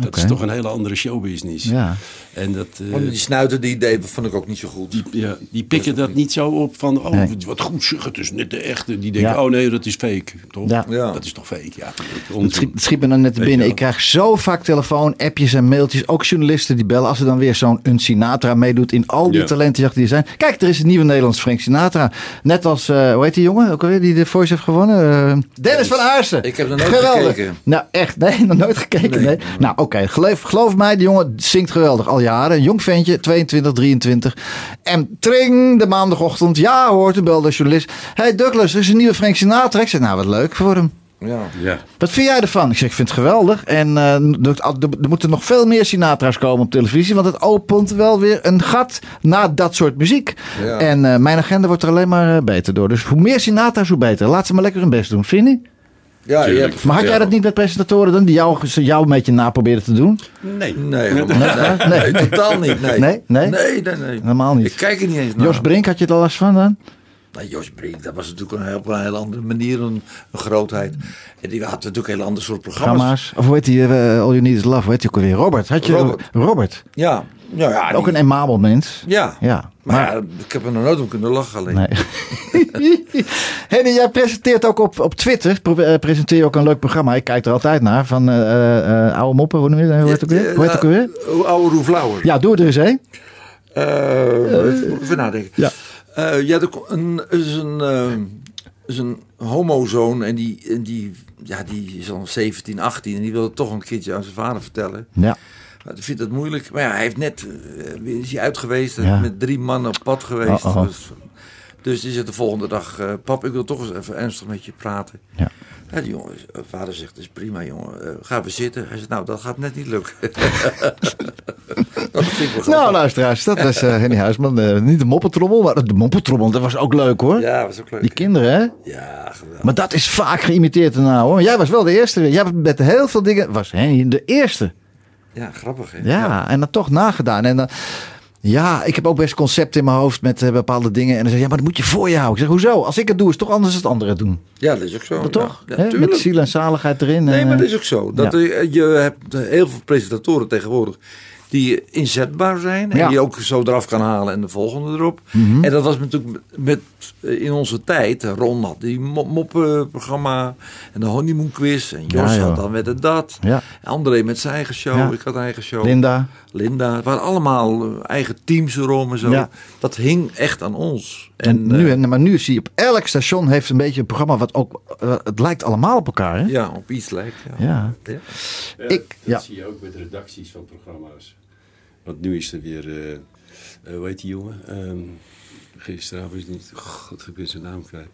Dat is toch een hele andere showbusiness. Ja. En dat, eh, Want die snuiter die deed, vond ik ook niet zo goed. die, ja, die pikken dat niet zo op van. Oh, Nee. wat goed zeg, het is net de echte. Die denken, Ja. oh nee, dat is fake. Toch? Ja. Ja. Dat is toch fake? Ja, Het schiet, het schiet me dan net te binnen. Ik krijg zo vaak telefoon, appjes en mailtjes. Ook journalisten die bellen als er dan weer zo'n een Sinatra meedoet in al die Ja. talentenjachten die er zijn. Kijk, er is een nieuwe Nederlands Frank Sinatra. Net als, eh, hoe heet die jongen ook alweer die de Voice heeft gewonnen? Eh, Dennis van Aarsen. Ik heb nog nooit geweldig. gekeken. Nou, echt? Nee, [laughs] nog nooit gekeken. Nee. Nou, oké. Geloof, geloof mij, die jongen zingt geweldig al jaren. Een jong ventje, 22, 23. En tring, de maandagochtend. Ja, hoort een bel de journalist. Hey Douglas, er is een nieuwe Frank Sinatra. Ik zeg, nou, wat leuk voor hem. Ja. Ja. Wat vind jij ervan? Ik zeg, ik vind het geweldig. En eh, er, er moeten nog veel meer Sinatra's komen op televisie. Want het opent wel weer een gat naar dat soort muziek. Ja. En eh, mijn agenda wordt er alleen maar eh, beter door. Dus hoe meer Sinatra's, hoe beter. Laat ze maar lekker hun best doen, vind je? Ja, je Tuurlijk. hebt- Maar had jij Ja. dat niet met presentatoren dan? Die jou, ze jou een beetje na proberen te doen? Nee. Nee, helemaal niet. nee, nee, totaal niet. Nee. Nee? Nee? Nee, nee, nee. Helemaal niet. Ik kijk er niet eens naar. Jos Brink, had je er al last van dan? Nou, Jos Brink, dat was natuurlijk een heel, op een hele andere manier een, een grootheid. En die had natuurlijk een heel ander soort programma's. Of hoe heet die? eh, All You Need Is Love. Hoe heet die ook alweer? Robert. Had je Robert. Robert. Ja, ja, ja. Ook die- een emabel mens. Ja. Ja. Maar, ja, ik heb er nog nooit om kunnen lachen alleen. Nee. [laughs] Henny, jij presenteert ook op, op Twitter. Eh, presenteer je ook een leuk programma. Ik kijk er altijd naar. Van eh, eh, oude moppen. Hoe noem heet het ook weer? Hoe heet het ook weer? Uh, oude Roef Lauwer. Ja, doe er eens heen. Eh, even nadenken. Ja. Ja, er een, is een, is een homozoon en die, en die, ja, die is al 17, 18 en die wil het toch een keertje aan zijn vader vertellen. Ja. Maar ik vind het moeilijk. Maar ja, hij heeft net, eh, is hij uit geweest, Ja. met drie mannen op pad geweest. Oh, oh. Dus, dus die zit de volgende dag, eh, pap, ik wil toch eens even ernstig met je praten. Ja. Ja, die jongen, eh, vader zegt, dat is prima jongen, eh, gaan we zitten. Hij zegt, nou, dat gaat net niet lukken. [laughs] dat ik Nou, grappig. luisteraars. Dat was eh, Henny Huisman. Niet de moppetrommel, maar de moppetrommel. Dat was ook leuk hoor. Ja, was ook leuk. Die kinderen hè. Ja, geweldig. Maar dat is vaak geïmiteerd erna hoor. Jij was wel de eerste. Jij met heel veel dingen. Was Henny de eerste. Ja, grappig hè? Ja, en dan toch nagedaan. En dan, ja, ik heb ook best concepten in mijn hoofd met eh, bepaalde dingen. En dan zeg je, ja, maar dat moet je voor je houden. Ik zeg, hoezo? Als ik het doe, is het toch anders dan het anderen het doen. Ja, dat is ook zo. Dat toch? Ja, met ziel en zaligheid erin. Nee, en, maar eh, dat is ook zo. Dat ja. er- je hebt heel veel presentatoren tegenwoordig die inzetbaar zijn. En Ja. Mhm. die je ook zo eraf kan halen en de volgende erop. En dat was natuurlijk met, eh, in onze tijd. Ron had die mo- moppenprogramma en de honeymoon quiz. En Jos Ja, had dan met het dat. Ja. André met zijn eigen show. Ik had eigen show. Linda. Linda. Het waren allemaal eh, eigen teams erom en zo. Dat hing echt aan ons. En, En, nu, eh, maar nu zie je op elk station heeft een beetje een programma wat ook, eh, het lijkt allemaal op elkaar. Hè? ja, op iets lijkt. Ja. Ja. Ja. Ja, Ik- dat ja. zie je ook met redacties van programma's. Want nu is er weer, eh eh, hoe heet die jongen? Ehm gisteravond is niet, god, ik ben zijn naam kwijt.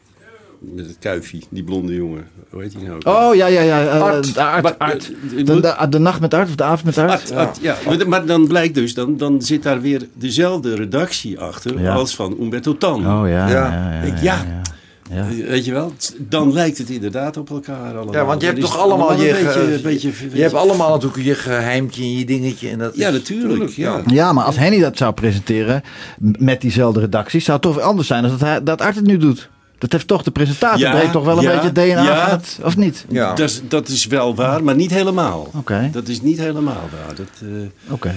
Met het kuifje, die blonde jongen. Hoe heet die nou? ook? Oh ja, ja, ja. Art. de Art, Maar, Art. De, de, de nacht met Art of de avond met Art. Art, Art, ja. Maar, maar dan blijkt dus, dan, dan zit daar weer dezelfde redactie achter Ja. als van Umberto Tan. Oh ja. Ja. ja, ja, Ik- ja, ja. ja. Ja. Weet je wel? Dan lijkt het inderdaad op elkaar allemaal. Ja, want je hebt toch allemaal je, een beetje, ge- een beetje, je hebt allemaal natuurlijk je geheimtje en je dingetje. En dat Ja, is- natuurlijk, ja. Ja, maar als Henny dat zou presenteren met diezelfde redactie, zou het toch anders zijn dan dat, hij, dat Art het nu doet. Dat heeft toch de presentator Ja, breekt toch wel een ja, beetje het DNA ja. van het, of niet? Ja. Dat, is, dat is wel waar, maar niet helemaal. Oké. Dat is niet helemaal waar. Dat, eh, Oké.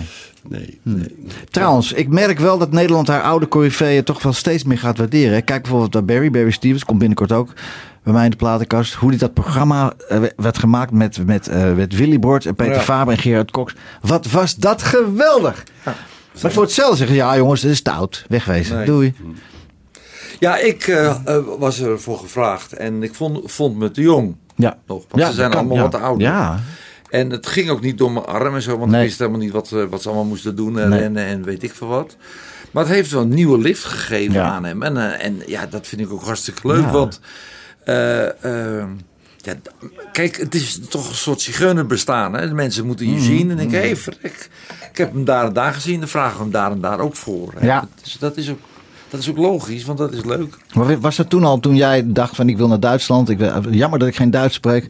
nee, Hm. nee. Trouwens, ik merk wel dat Nederland haar oude corifeeën toch wel steeds meer gaat waarderen. Kijk bijvoorbeeld naar Barry. Barry Stevens komt binnenkort ook bij mij in de platenkast. Hoe dit dat programma eh, werd gemaakt met, met, eh, met Willy Bord en Peter Ja. Faber en Gerard Cox. Wat was dat geweldig! maar voor hetzelfde zeggen ze, ja jongens, dit is stout. Wegwezen. Nee. Doei. Ja, ik eh, eh, was ervoor gevraagd en ik vond, vond me te jong Ja. nog. Want ze zijn kan, allemaal ja. wat te oud. Ja. En het ging ook niet door mijn arm en zo, want Nee. ik wist helemaal niet wat, eh, wat ze allemaal moesten doen en Nee. rennen en weet ik veel wat. Maar het heeft wel een nieuwe lift gegeven Ja. aan hem. En, en ja, dat vind ik ook hartstikke leuk, want... eh, eh, ja, kijk, het is toch een soort zigeunerbestaan. Hè? De mensen moeten Mm, je zien en denken, hé, verrek, ik heb hem daar en daar gezien. Dan vragen we hem daar en daar ook voor. Hè? Ja. Dus dat is ook Dat is ook logisch, want dat is leuk. Maar was dat toen al, toen jij dacht van ik wil naar Duitsland, ik jammer dat ik geen Duits spreek,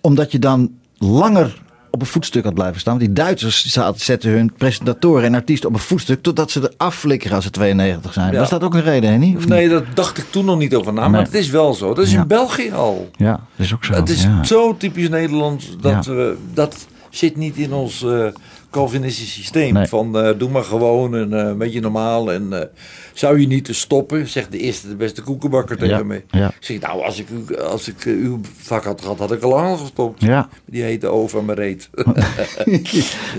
omdat je dan langer op een voetstuk had blijven staan? Want die Duitsers zetten hun presentatoren en artiesten op een voetstuk totdat ze er afflikkeren als ze 92 zijn. Ja. Was dat ook een reden, Henny? Of Nee, dat dacht ik toen nog niet over na, maar het is wel zo. Dat is Ja. in België al. Ja, dat is ook zo. Het is ja. zo typisch Nederlands dat we dat zit niet in ons eh Calvinistisch systeem. Nee. Van eh, doe maar gewoon en eh, een beetje normaal. En zou je niet te stoppen, zegt de eerste de beste koekenbakker tegen Ja, me. ja. Ik zeg, nou, als ik, u- als ik eh, uw vak had gehad, had ik al lang gestopt. Ja. Die heette over mijn reet.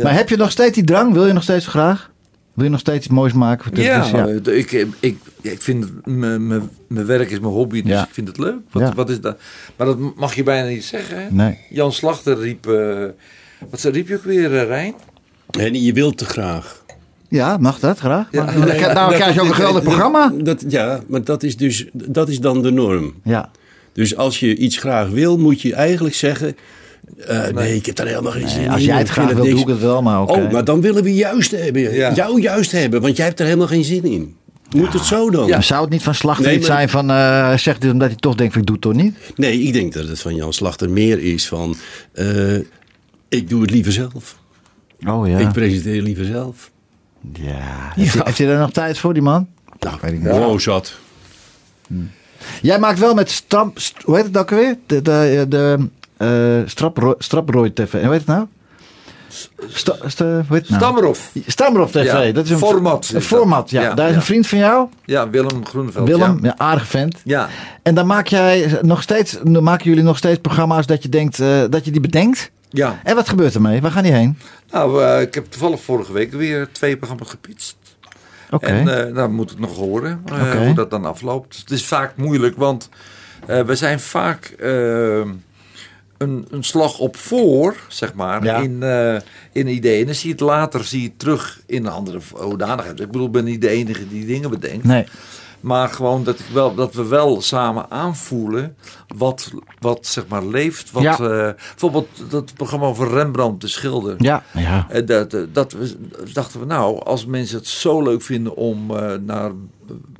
Maar heb je nog steeds die drang? Wil je nog steeds graag? Wil je nog steeds iets moois maken? voor Ja, televisie? eh, Ik, ik, ik vind mijn- werk is mijn hobby, dus Ja. ik vind het leuk. Wat, Ja. wat is dat? Maar dat mag je bijna niet zeggen. Hè? Nee. Jan Slachter riep, eh, wat riep je ook weer, Rijn? En je wilt te graag. Ja, mag dat graag? Ja. Maar- Dan nou krijg je ook een geweldig programma. Dat, ja, maar dat is, dus, dat is dan de norm. Ja. Dus als je iets graag wil, moet je eigenlijk zeggen... eh, nee, ik heb daar helemaal geen zin in. Als jij het graag wil, doe ik het wel, maar oké. Oh, maar dan willen we juist hebben. Ja. Jou juist hebben, want jij hebt er helemaal geen zin in. Moet het zo dan? Zou het niet van Slachter Nee, iets maar- zijn van, eh zegt dit omdat hij toch denkt van ik doe het toch niet? Nee, ik denk dat het van Jan Slachter meer is van... eh, ik doe het liever zelf. Oh ja. Ik presenteer liever zelf. Ja. Heeft, hij, heeft hij daar nog tijd voor, die man? Nou, Weet ik niet. wow, zat. Jij maakt wel met Stam... st- Hoe heet het ook weer? De, de, de eh Strapro- Straproid TV. En hoe heet het nou? Sta, nou? Stamrof TV. Ja, dat is een format Een format, ja. Ja, Daar is ja. een vriend van jou, Ja, Willem Groeneveld. Willem. Ja. Ja, aardige vent. ja. En dan maak jij nog steeds, maken jullie nog steeds programma's dat je denkt, eh, dat je die bedenkt. Ja. En wat gebeurt ermee? Waar gaan die heen? Nou, eh, ik heb toevallig vorige week weer twee programma's gepitst. Oké. En eh nou moet het nog horen eh, hoe dat dan afloopt. Het is vaak moeilijk, want we zijn vaak een, een slag op voor, zeg maar, Ja. in, in ideeën. En dan zie je het later zie je het terug in een andere hoedanigheid. Ik bedoel, ik ben niet de enige die dingen bedenkt. nee. Maar gewoon dat, ik wel, dat we wel samen aanvoelen wat, wat zeg maar leeft. Wat, Ja. eh, bijvoorbeeld dat programma over Rembrandt, de schilder. Ja. ja. Eh, Dat, eh, dat we, dachten we nou, als mensen het zo leuk vinden om eh, naar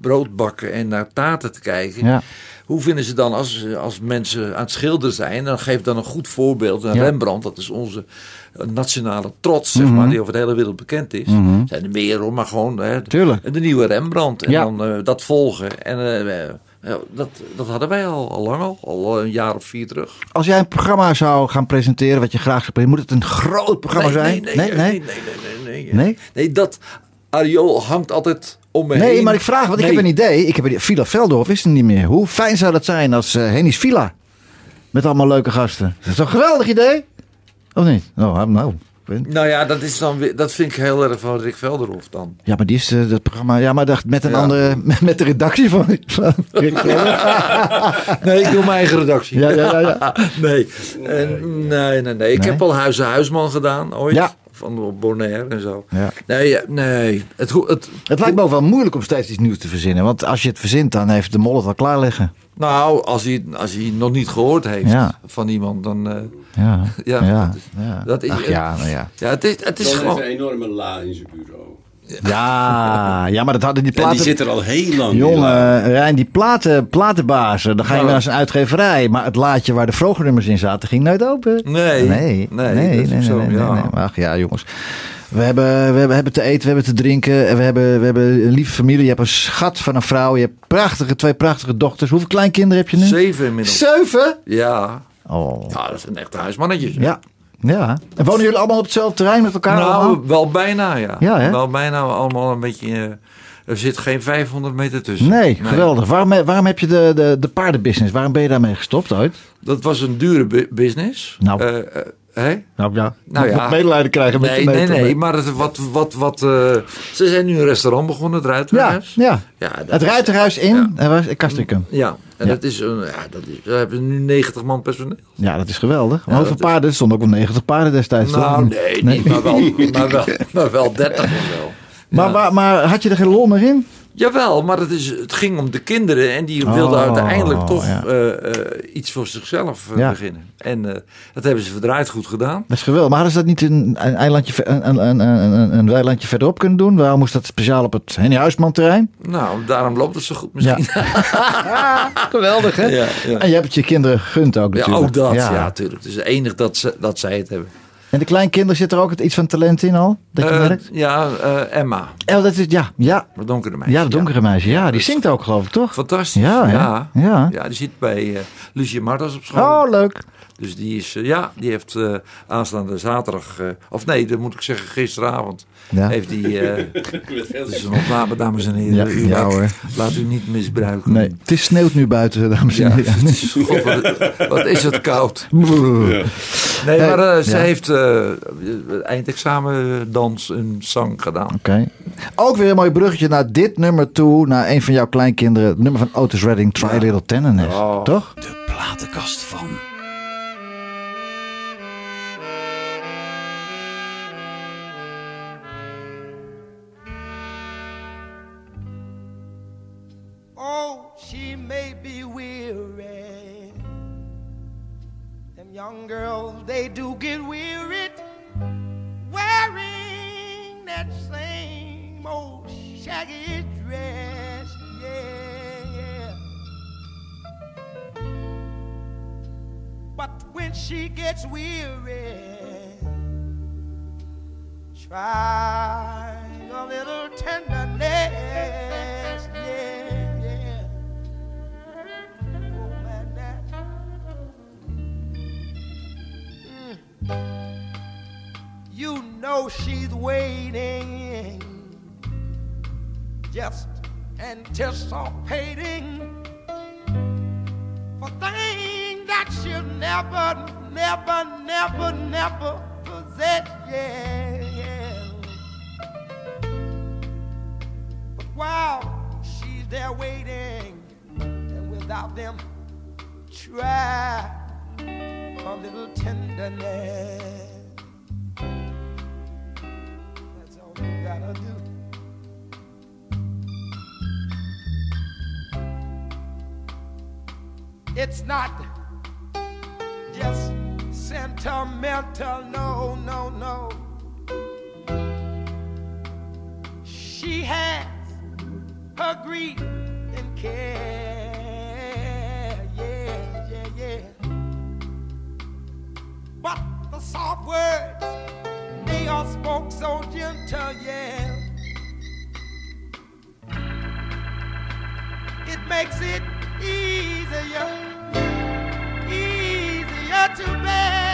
broodbakken en naar taarten te kijken. Ja. Hoe vinden ze dan als, als mensen aan het schilderen zijn? Dan geef dan een goed voorbeeld. En Ja. Rembrandt, dat is onze nationale trots, zeg Mhm. maar, die over de hele wereld bekend is. Mhm. zijn er meer hoor, maar gewoon hè, Tuurlijk. de nieuwe Rembrandt. En Ja. dan eh, dat volgen. En eh, eh, dat, dat hadden wij al, al lang al, al een jaar of vier terug. Als jij een programma zou gaan presenteren wat je graag zou presenteren, moet het een groot programma zijn? Nee, nee, nee, nee, nee, nee, nee, Nee? Nee, dat Ariool hangt altijd om me heen. Nee, maar ik vraag, want ik Nee. heb een idee. Ik heb een, Villa Veldorf is er niet meer. Hoe fijn zou dat zijn als eh Henny's Villa? Met allemaal leuke gasten. Dat is een geweldig idee? Of niet? Oh, nou. niet. Nou ja, dat, is dan weer, dat vind ik heel erg van Rick Velderhof dan. Ja, maar die is eh, dat programma. Ja, maar dat, met een Ja. andere. Met, [laughs] met de redactie van. van Rick Velder. [laughs] Nee, ik doe mijn eigen redactie. Ja, ja, ja, ja. [laughs] nee. En, nee, nee, nee. Ik Nee? heb al Huizen Huisman gedaan ooit. Ja. Van Bonaire en zo. Ja. Nee, nee. Het, het, Het lijkt me ook wel moeilijk om steeds iets nieuws te verzinnen. Want als je het verzint, dan heeft de mol het al klaar liggen. Nou, als hij, als hij nog niet gehoord heeft Ja. van iemand, dan... eh, Ja, [laughs] Ja, ja, dat is- ja. dat is- Ach, ja, nou ja. ja, het is, het is gewoon... een enorme la in zijn bureau. Ja, ja, maar dat hadden die En die platen... zit er al heel lang. Jongen, Rijn, die platen, platenbazen, dan ga je Ja. naar zijn uitgeverij. Maar het laadje waar de vroegnummers in zaten, ging nooit open. Nee, nee, nee, nee, dat is nee, ook zo, nee, nee, ja. nee. Maar Ach ja, jongens. We hebben, we hebben, hebben te eten, we hebben te drinken. En we hebben, we hebben een lieve familie. Je hebt een schat van een vrouw. Je hebt prachtige, twee prachtige dochters. Hoeveel kleinkinderen heb je nu? Zeven inmiddels. Zeven? Ja. Oh. ja, dat zijn echt huismannetjes. Ja. ja. En wonen jullie allemaal op hetzelfde terrein met elkaar? Nou, allemaal? wel bijna, ja. Ja, hè? Wel bijna allemaal een beetje... eh, er zit geen 500 meter tussen. Nee, geweldig. Waarom, waarom heb je de, de, de paardenbusiness, waarom ben je daarmee gestopt ooit? Dat was een dure bu- business. Nou. Eh, eh, hè? Nou ja, Nou ja. medelijden krijgen met Nee, je nee, nee. Maar het, wat, wat, wat, eh, ze zijn nu een restaurant begonnen, het Ja, Ruitenhuis. ja. Ja, dat Het is- Ruiterhuis in waar is Kastrikum. Ja, en Ja. dat is een, ja, dat is, we hebben nu 90 man personeel. Ja, dat is geweldig. Maar Ja, hoeveel paarden? Er stonden ook wel 90 paarden destijds. Nou, nee, niet, [laughs] maar wel, maar wel, maar wel 30 of zo. Maar, Ja. maar, maar had je er geen lol meer in? Jawel, maar het, is, het ging om de kinderen en die wilden Oh, uiteindelijk toch ja. eh, eh, iets voor zichzelf eh, Ja. beginnen. En eh, dat hebben ze verdraaid goed gedaan. Dat is geweldig. Maar hadden ze dat niet een, een, eilandje, een, een, een, een, een weilandje verderop kunnen doen? Waarom moest dat speciaal op het Henny Huisman terrein? Nou, daarom loopt het zo goed misschien. [laughs] Geweldig, hè? Ja, ja. En je hebt het je kinderen gegund ook Ja, natuurlijk. ook dat. Ja, natuurlijk. Het is enig dat, ze, dat zij het hebben. En de kleinkinderen zit er ook iets van talent in al? Dat je Eh, merkt? ja, eh, Emma, Oh, dat is, ja, ja, het donkere meisje. ja, de donkere meisje. Ja, die zingt ook geloof ik, toch? Fantastisch. Ja, ja. Ja. Ja, die zit bij eh Lucie Martens op school. Oh, leuk. Dus die is, ja, die heeft aanstaande zaterdag, of nee, dat moet ik zeggen, gisteravond, Ja. heeft die, [laughs] eh het is een opname, dames en heren. Ja, u ja, laat, hoor. laat u niet misbruiken. Nee, het is sneeuwt nu buiten, dames en Ja, heren. het is, God, wat, wat is het koud. [laughs] Nee, maar eh, ze Ja. heeft eh eindexamen dans en zang gedaan. Oké. Ook weer een mooi bruggetje naar dit nummer toe. Naar een van jouw kleinkinderen. Het nummer van Otis Redding, Try Little Tenderness. Oh. Toch? De platenkast van. Girls, they do get wearied wearing that same old shaggy dress. Yeah, yeah. But when she gets weary, try a little tenderness. Yeah. You know she's waiting, just anticipating for things that she'll never, never, never, never possess. Yeah. But while she's there waiting, and without them, try a little tenderness. That's all you gotta do. It's not just sentimental, no, no, no. She has her grief and care, the soft words, they are spoke so gentle, yeah. It makes it easier, easier to bear.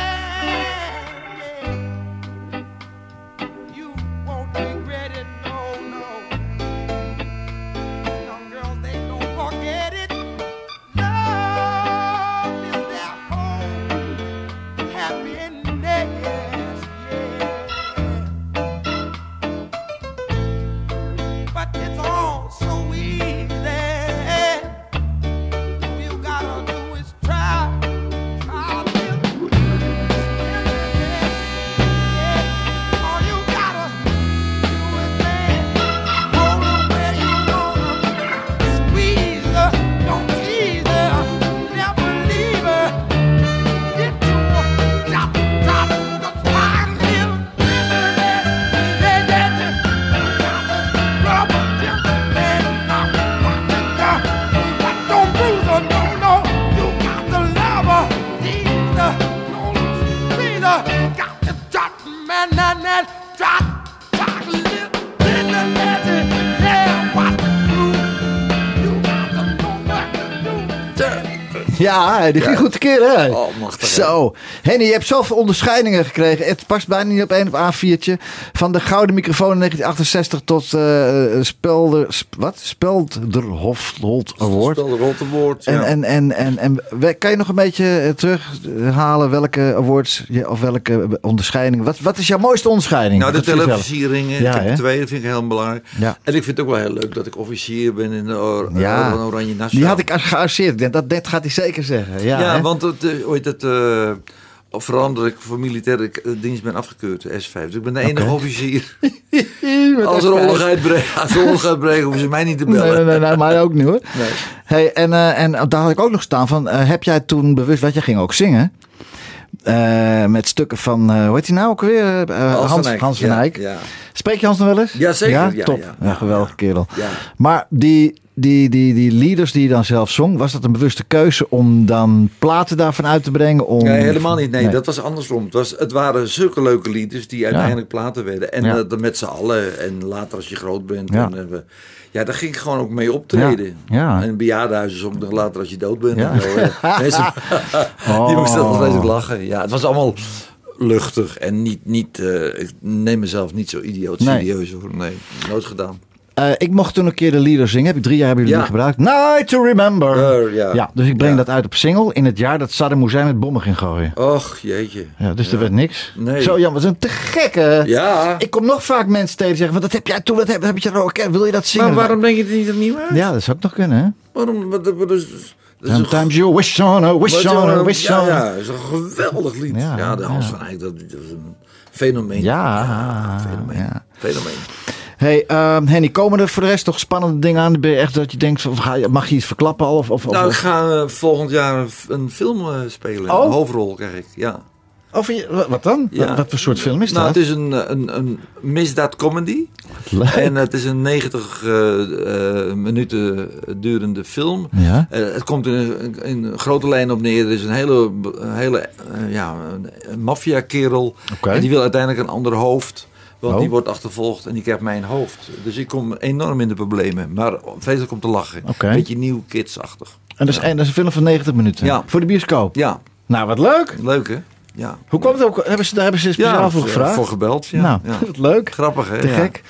Ja, die ging goed tekeer, hè? Oh, machtig? Zo. Henny, je hebt zoveel onderscheidingen gekregen. Het past bijna niet op één op A4'tje. Van de gouden microfoon in 1968 tot eh Spelder... sp- wat? Spelderhoft Award. En, ja. en, en, en, en we- kan je nog een beetje eh, terughalen welke awards je- of welke onderscheidingen? Wat, wat is jouw mooiste onderscheiding? Nou, de televisieringen, Ja, ik heb hè? twee, dat vind ik heel belangrijk. Ja. En ik vind het ook wel heel leuk dat ik officier ben in de Oranje Nassau. Die had ik gearseerd. Dat, dat gaat hij zeker zeggen. Ja, want het, eh, heet het, eh, verander ik voor militaire k- dienst ben afgekeurd, de S5. Dus ik ben de enige officier. [laughs] Als er F5. oorlog uitbreekt, als oorlog uitbreekt, hoeven ze mij niet te bellen. nee, nee, nee, mij ook niet hoor. [laughs] Nee. Hey, en, eh, en daar had ik ook nog staan van, eh, heb jij toen bewust, want jij ging ook zingen. eh, met stukken van, eh, hoe heet hij nou ook weer? Eh, Hans van Hans, Eyck, Hans van ja, Eyck. ja. Spreek je Hans nog wel eens? Ja, zeker. Ja, Ja, top. ja. Geweldige kerel. Ja. Maar die, die, die, die leaders die je dan zelf zong, was dat een bewuste keuze om dan platen daarvan uit te brengen? Om... Nee, helemaal niet. Nee, dat was andersom. Het, was, het waren zulke leuke liedjes die uiteindelijk platen werden. En Ja. eh, met z'n allen. En later als je groot bent. Ja. En, eh, ja, daar ging ik gewoon ook mee optreden. Ja. Ja. En bejaardenhuizen zong nog later als je dood bent. Ja. En zo, eh. [laughs] Mensen- Oh. [laughs] Die moesten nog steeds lachen. Ja, het was allemaal luchtig. En niet, niet ik neem mezelf niet zo idioot Nee. serieus hoor. Nee, nooit gedaan. Eh, ik mocht toen een keer de leader zingen. Heb ik drie jaar hebben jullie Ja. gebruikt. Night to Remember. Eh, ja. dus ik breng Ja. dat uit op single in het jaar dat Saddam Hussein met bommen ging gooien. Och, jeetje. Ja, dus er werd niks. Nee. Zo Jan, wat een te gekke. Ja. Ik kom nog vaak mensen tegen zeggen, van, dat heb jij toen, dat heb, dat heb je ook. Wil je dat zingen? Maar waarom denk je het niet opnieuw uit? Ja, dat zou ook nog kunnen, hè? Waarom? Wat, wat, is- dat is Sometimes you wish on a wish Wat on a zo'n- wish ja, on. ja, dat is een geweldig lied. Ja, Ja, de Hans ja. van Eyck, dat, dat is een fenomeen. Ja, fenomeen. ja. fenomeen. Hey, ehm, Henny, komen er voor de rest toch spannende dingen aan? Ben je echt dat je denkt, of ga mag je iets verklappen al? Of, of, Nou, ik ga volgend jaar een, film eh, spelen. Oh? Een hoofdrol krijg ik, ja. of wat- dan? Ja. Wat, wat voor soort film is Nou, dat? het is een, eh, een, een misdaadcomedy. En het is een 90 eh, minuten durende film. Ja. Het komt in, een- in grote lijn op neer. Er is een hele, hele ja, maffia-kerel. En die wil uiteindelijk een ander hoofd. Want Oh. die wordt achtervolgd en die krijgt mijn hoofd. Dus ik kom enorm in de problemen. Maar vreselijk om te lachen. Oké. Beetje nieuw kidsachtig. En dat is, en dat is een film van 90 minuten. Ja. Voor de bioscoop. Ja, Nou, wat leuk. leuk hè? Ja. Hoe kwam het ook? Hebben ze, daar hebben ze speciaal voor gevraagd? Voor gebeld, ja. nou, ja. [laughs] wat leuk. Grappig hè? Te Ja. gek.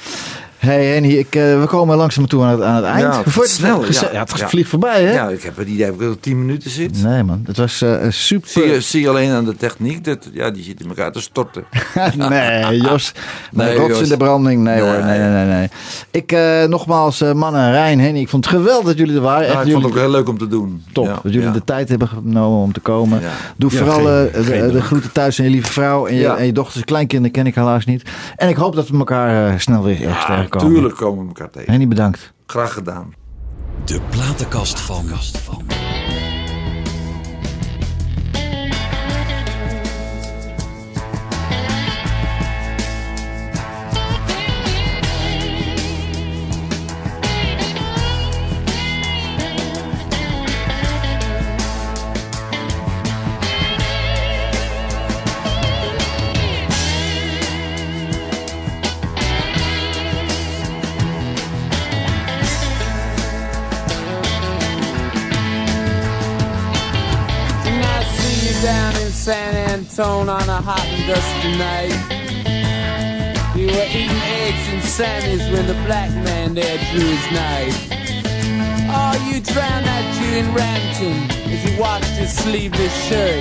Hey Henny, ik, eh, we komen langzaam toe aan het, aan het eind. Ja, het snel, ja. Ja, het Ja. vliegt voorbij, hè? Ja, ik heb het idee dat ik al 10 minuten zit. Nee, man. Het was eh, super. Zie je, zie je alleen aan de techniek, dat, ja, die zit in elkaar te storten. [laughs] nee, Jos. Nee, Nee, rots in de branding. Nee, Nee. hoor. Nee, nee, nee. nee. Ik, eh, nogmaals, eh, man en Rijn, Henny. Ik vond het geweldig dat jullie er waren. Ja, Echt, ik vond het ook heel leuk om te doen. top. Ja, dat jullie ja. de tijd hebben genomen om te komen. Ja. Doe Ja, vooral geen- eh, de, geen de dank. groeten thuis aan je lieve vrouw en je, Ja. en je dochters en kleinkinderen ken ik helaas niet. En ik hoop dat we elkaar eh, snel weer ergens Tegenkomen. tuurlijk komen we elkaar tegen. Henny, bedankt. Graag gedaan. De platenkast van. Antone on a hot and dusty night. You were eating eggs and Sammy's when the black man there drew his knife. Oh, you drowned that Jew in Rampton as he washed his sleeveless shirt.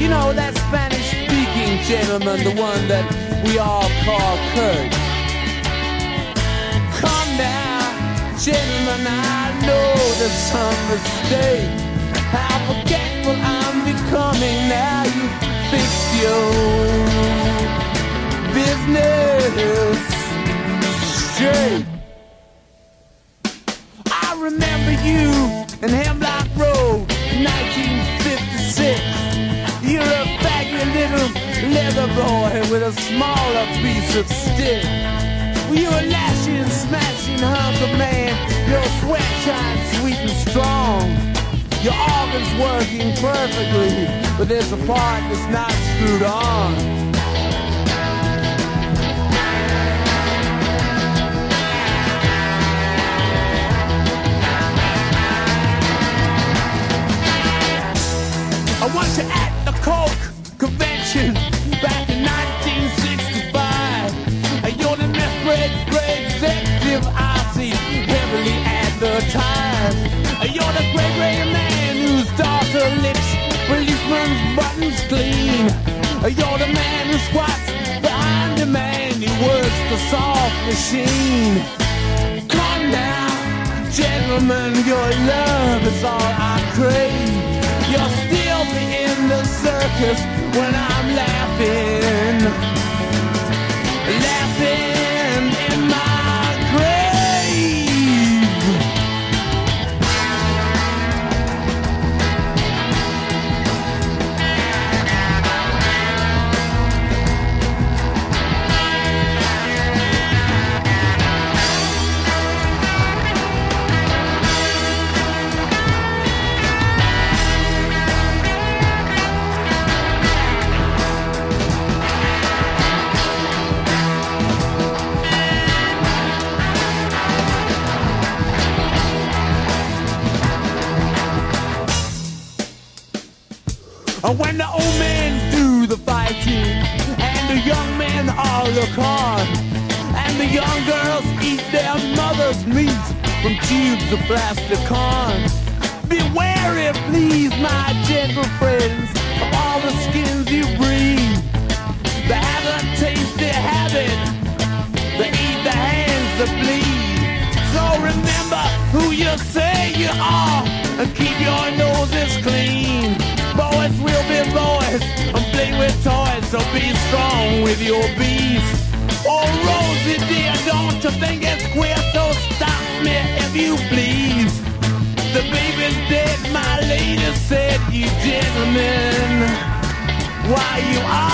You know that Spanish-speaking gentleman, the one that we all call Kurt. Come now, gentlemen, I know there's some mistake. How forgetful I'm becoming now you fix your business straight. I remember you in Hemlock Road 1956. You're a faggy little leather boy with a smaller piece of stick. You were lashing smashing hunk of man. Your sweat shines sweet and strong. Your organs working perfectly, but there's a part that's not screwed on. I want you at the Coke convention back in 1965. You're the man who squats behind the man who works the soft machine. Come now, gentlemen, your love is all I crave. You'll still be in the circus when I'm laughing when the old men do the fighting, and the young men all look on, and the young girls eat their mother's meat from tubes of plastic corn. Beware it, please, my gentle friends, of all the skins you breathe. They have a tasty habit, they eat the hands that bleed. So remember who you say you are, and keep your noses play with toys, so be strong with your bees. Oh, Rosie dear, don't you think it's queer, so stop me if you please. The baby's dead, my lady said, you gentlemen, why you are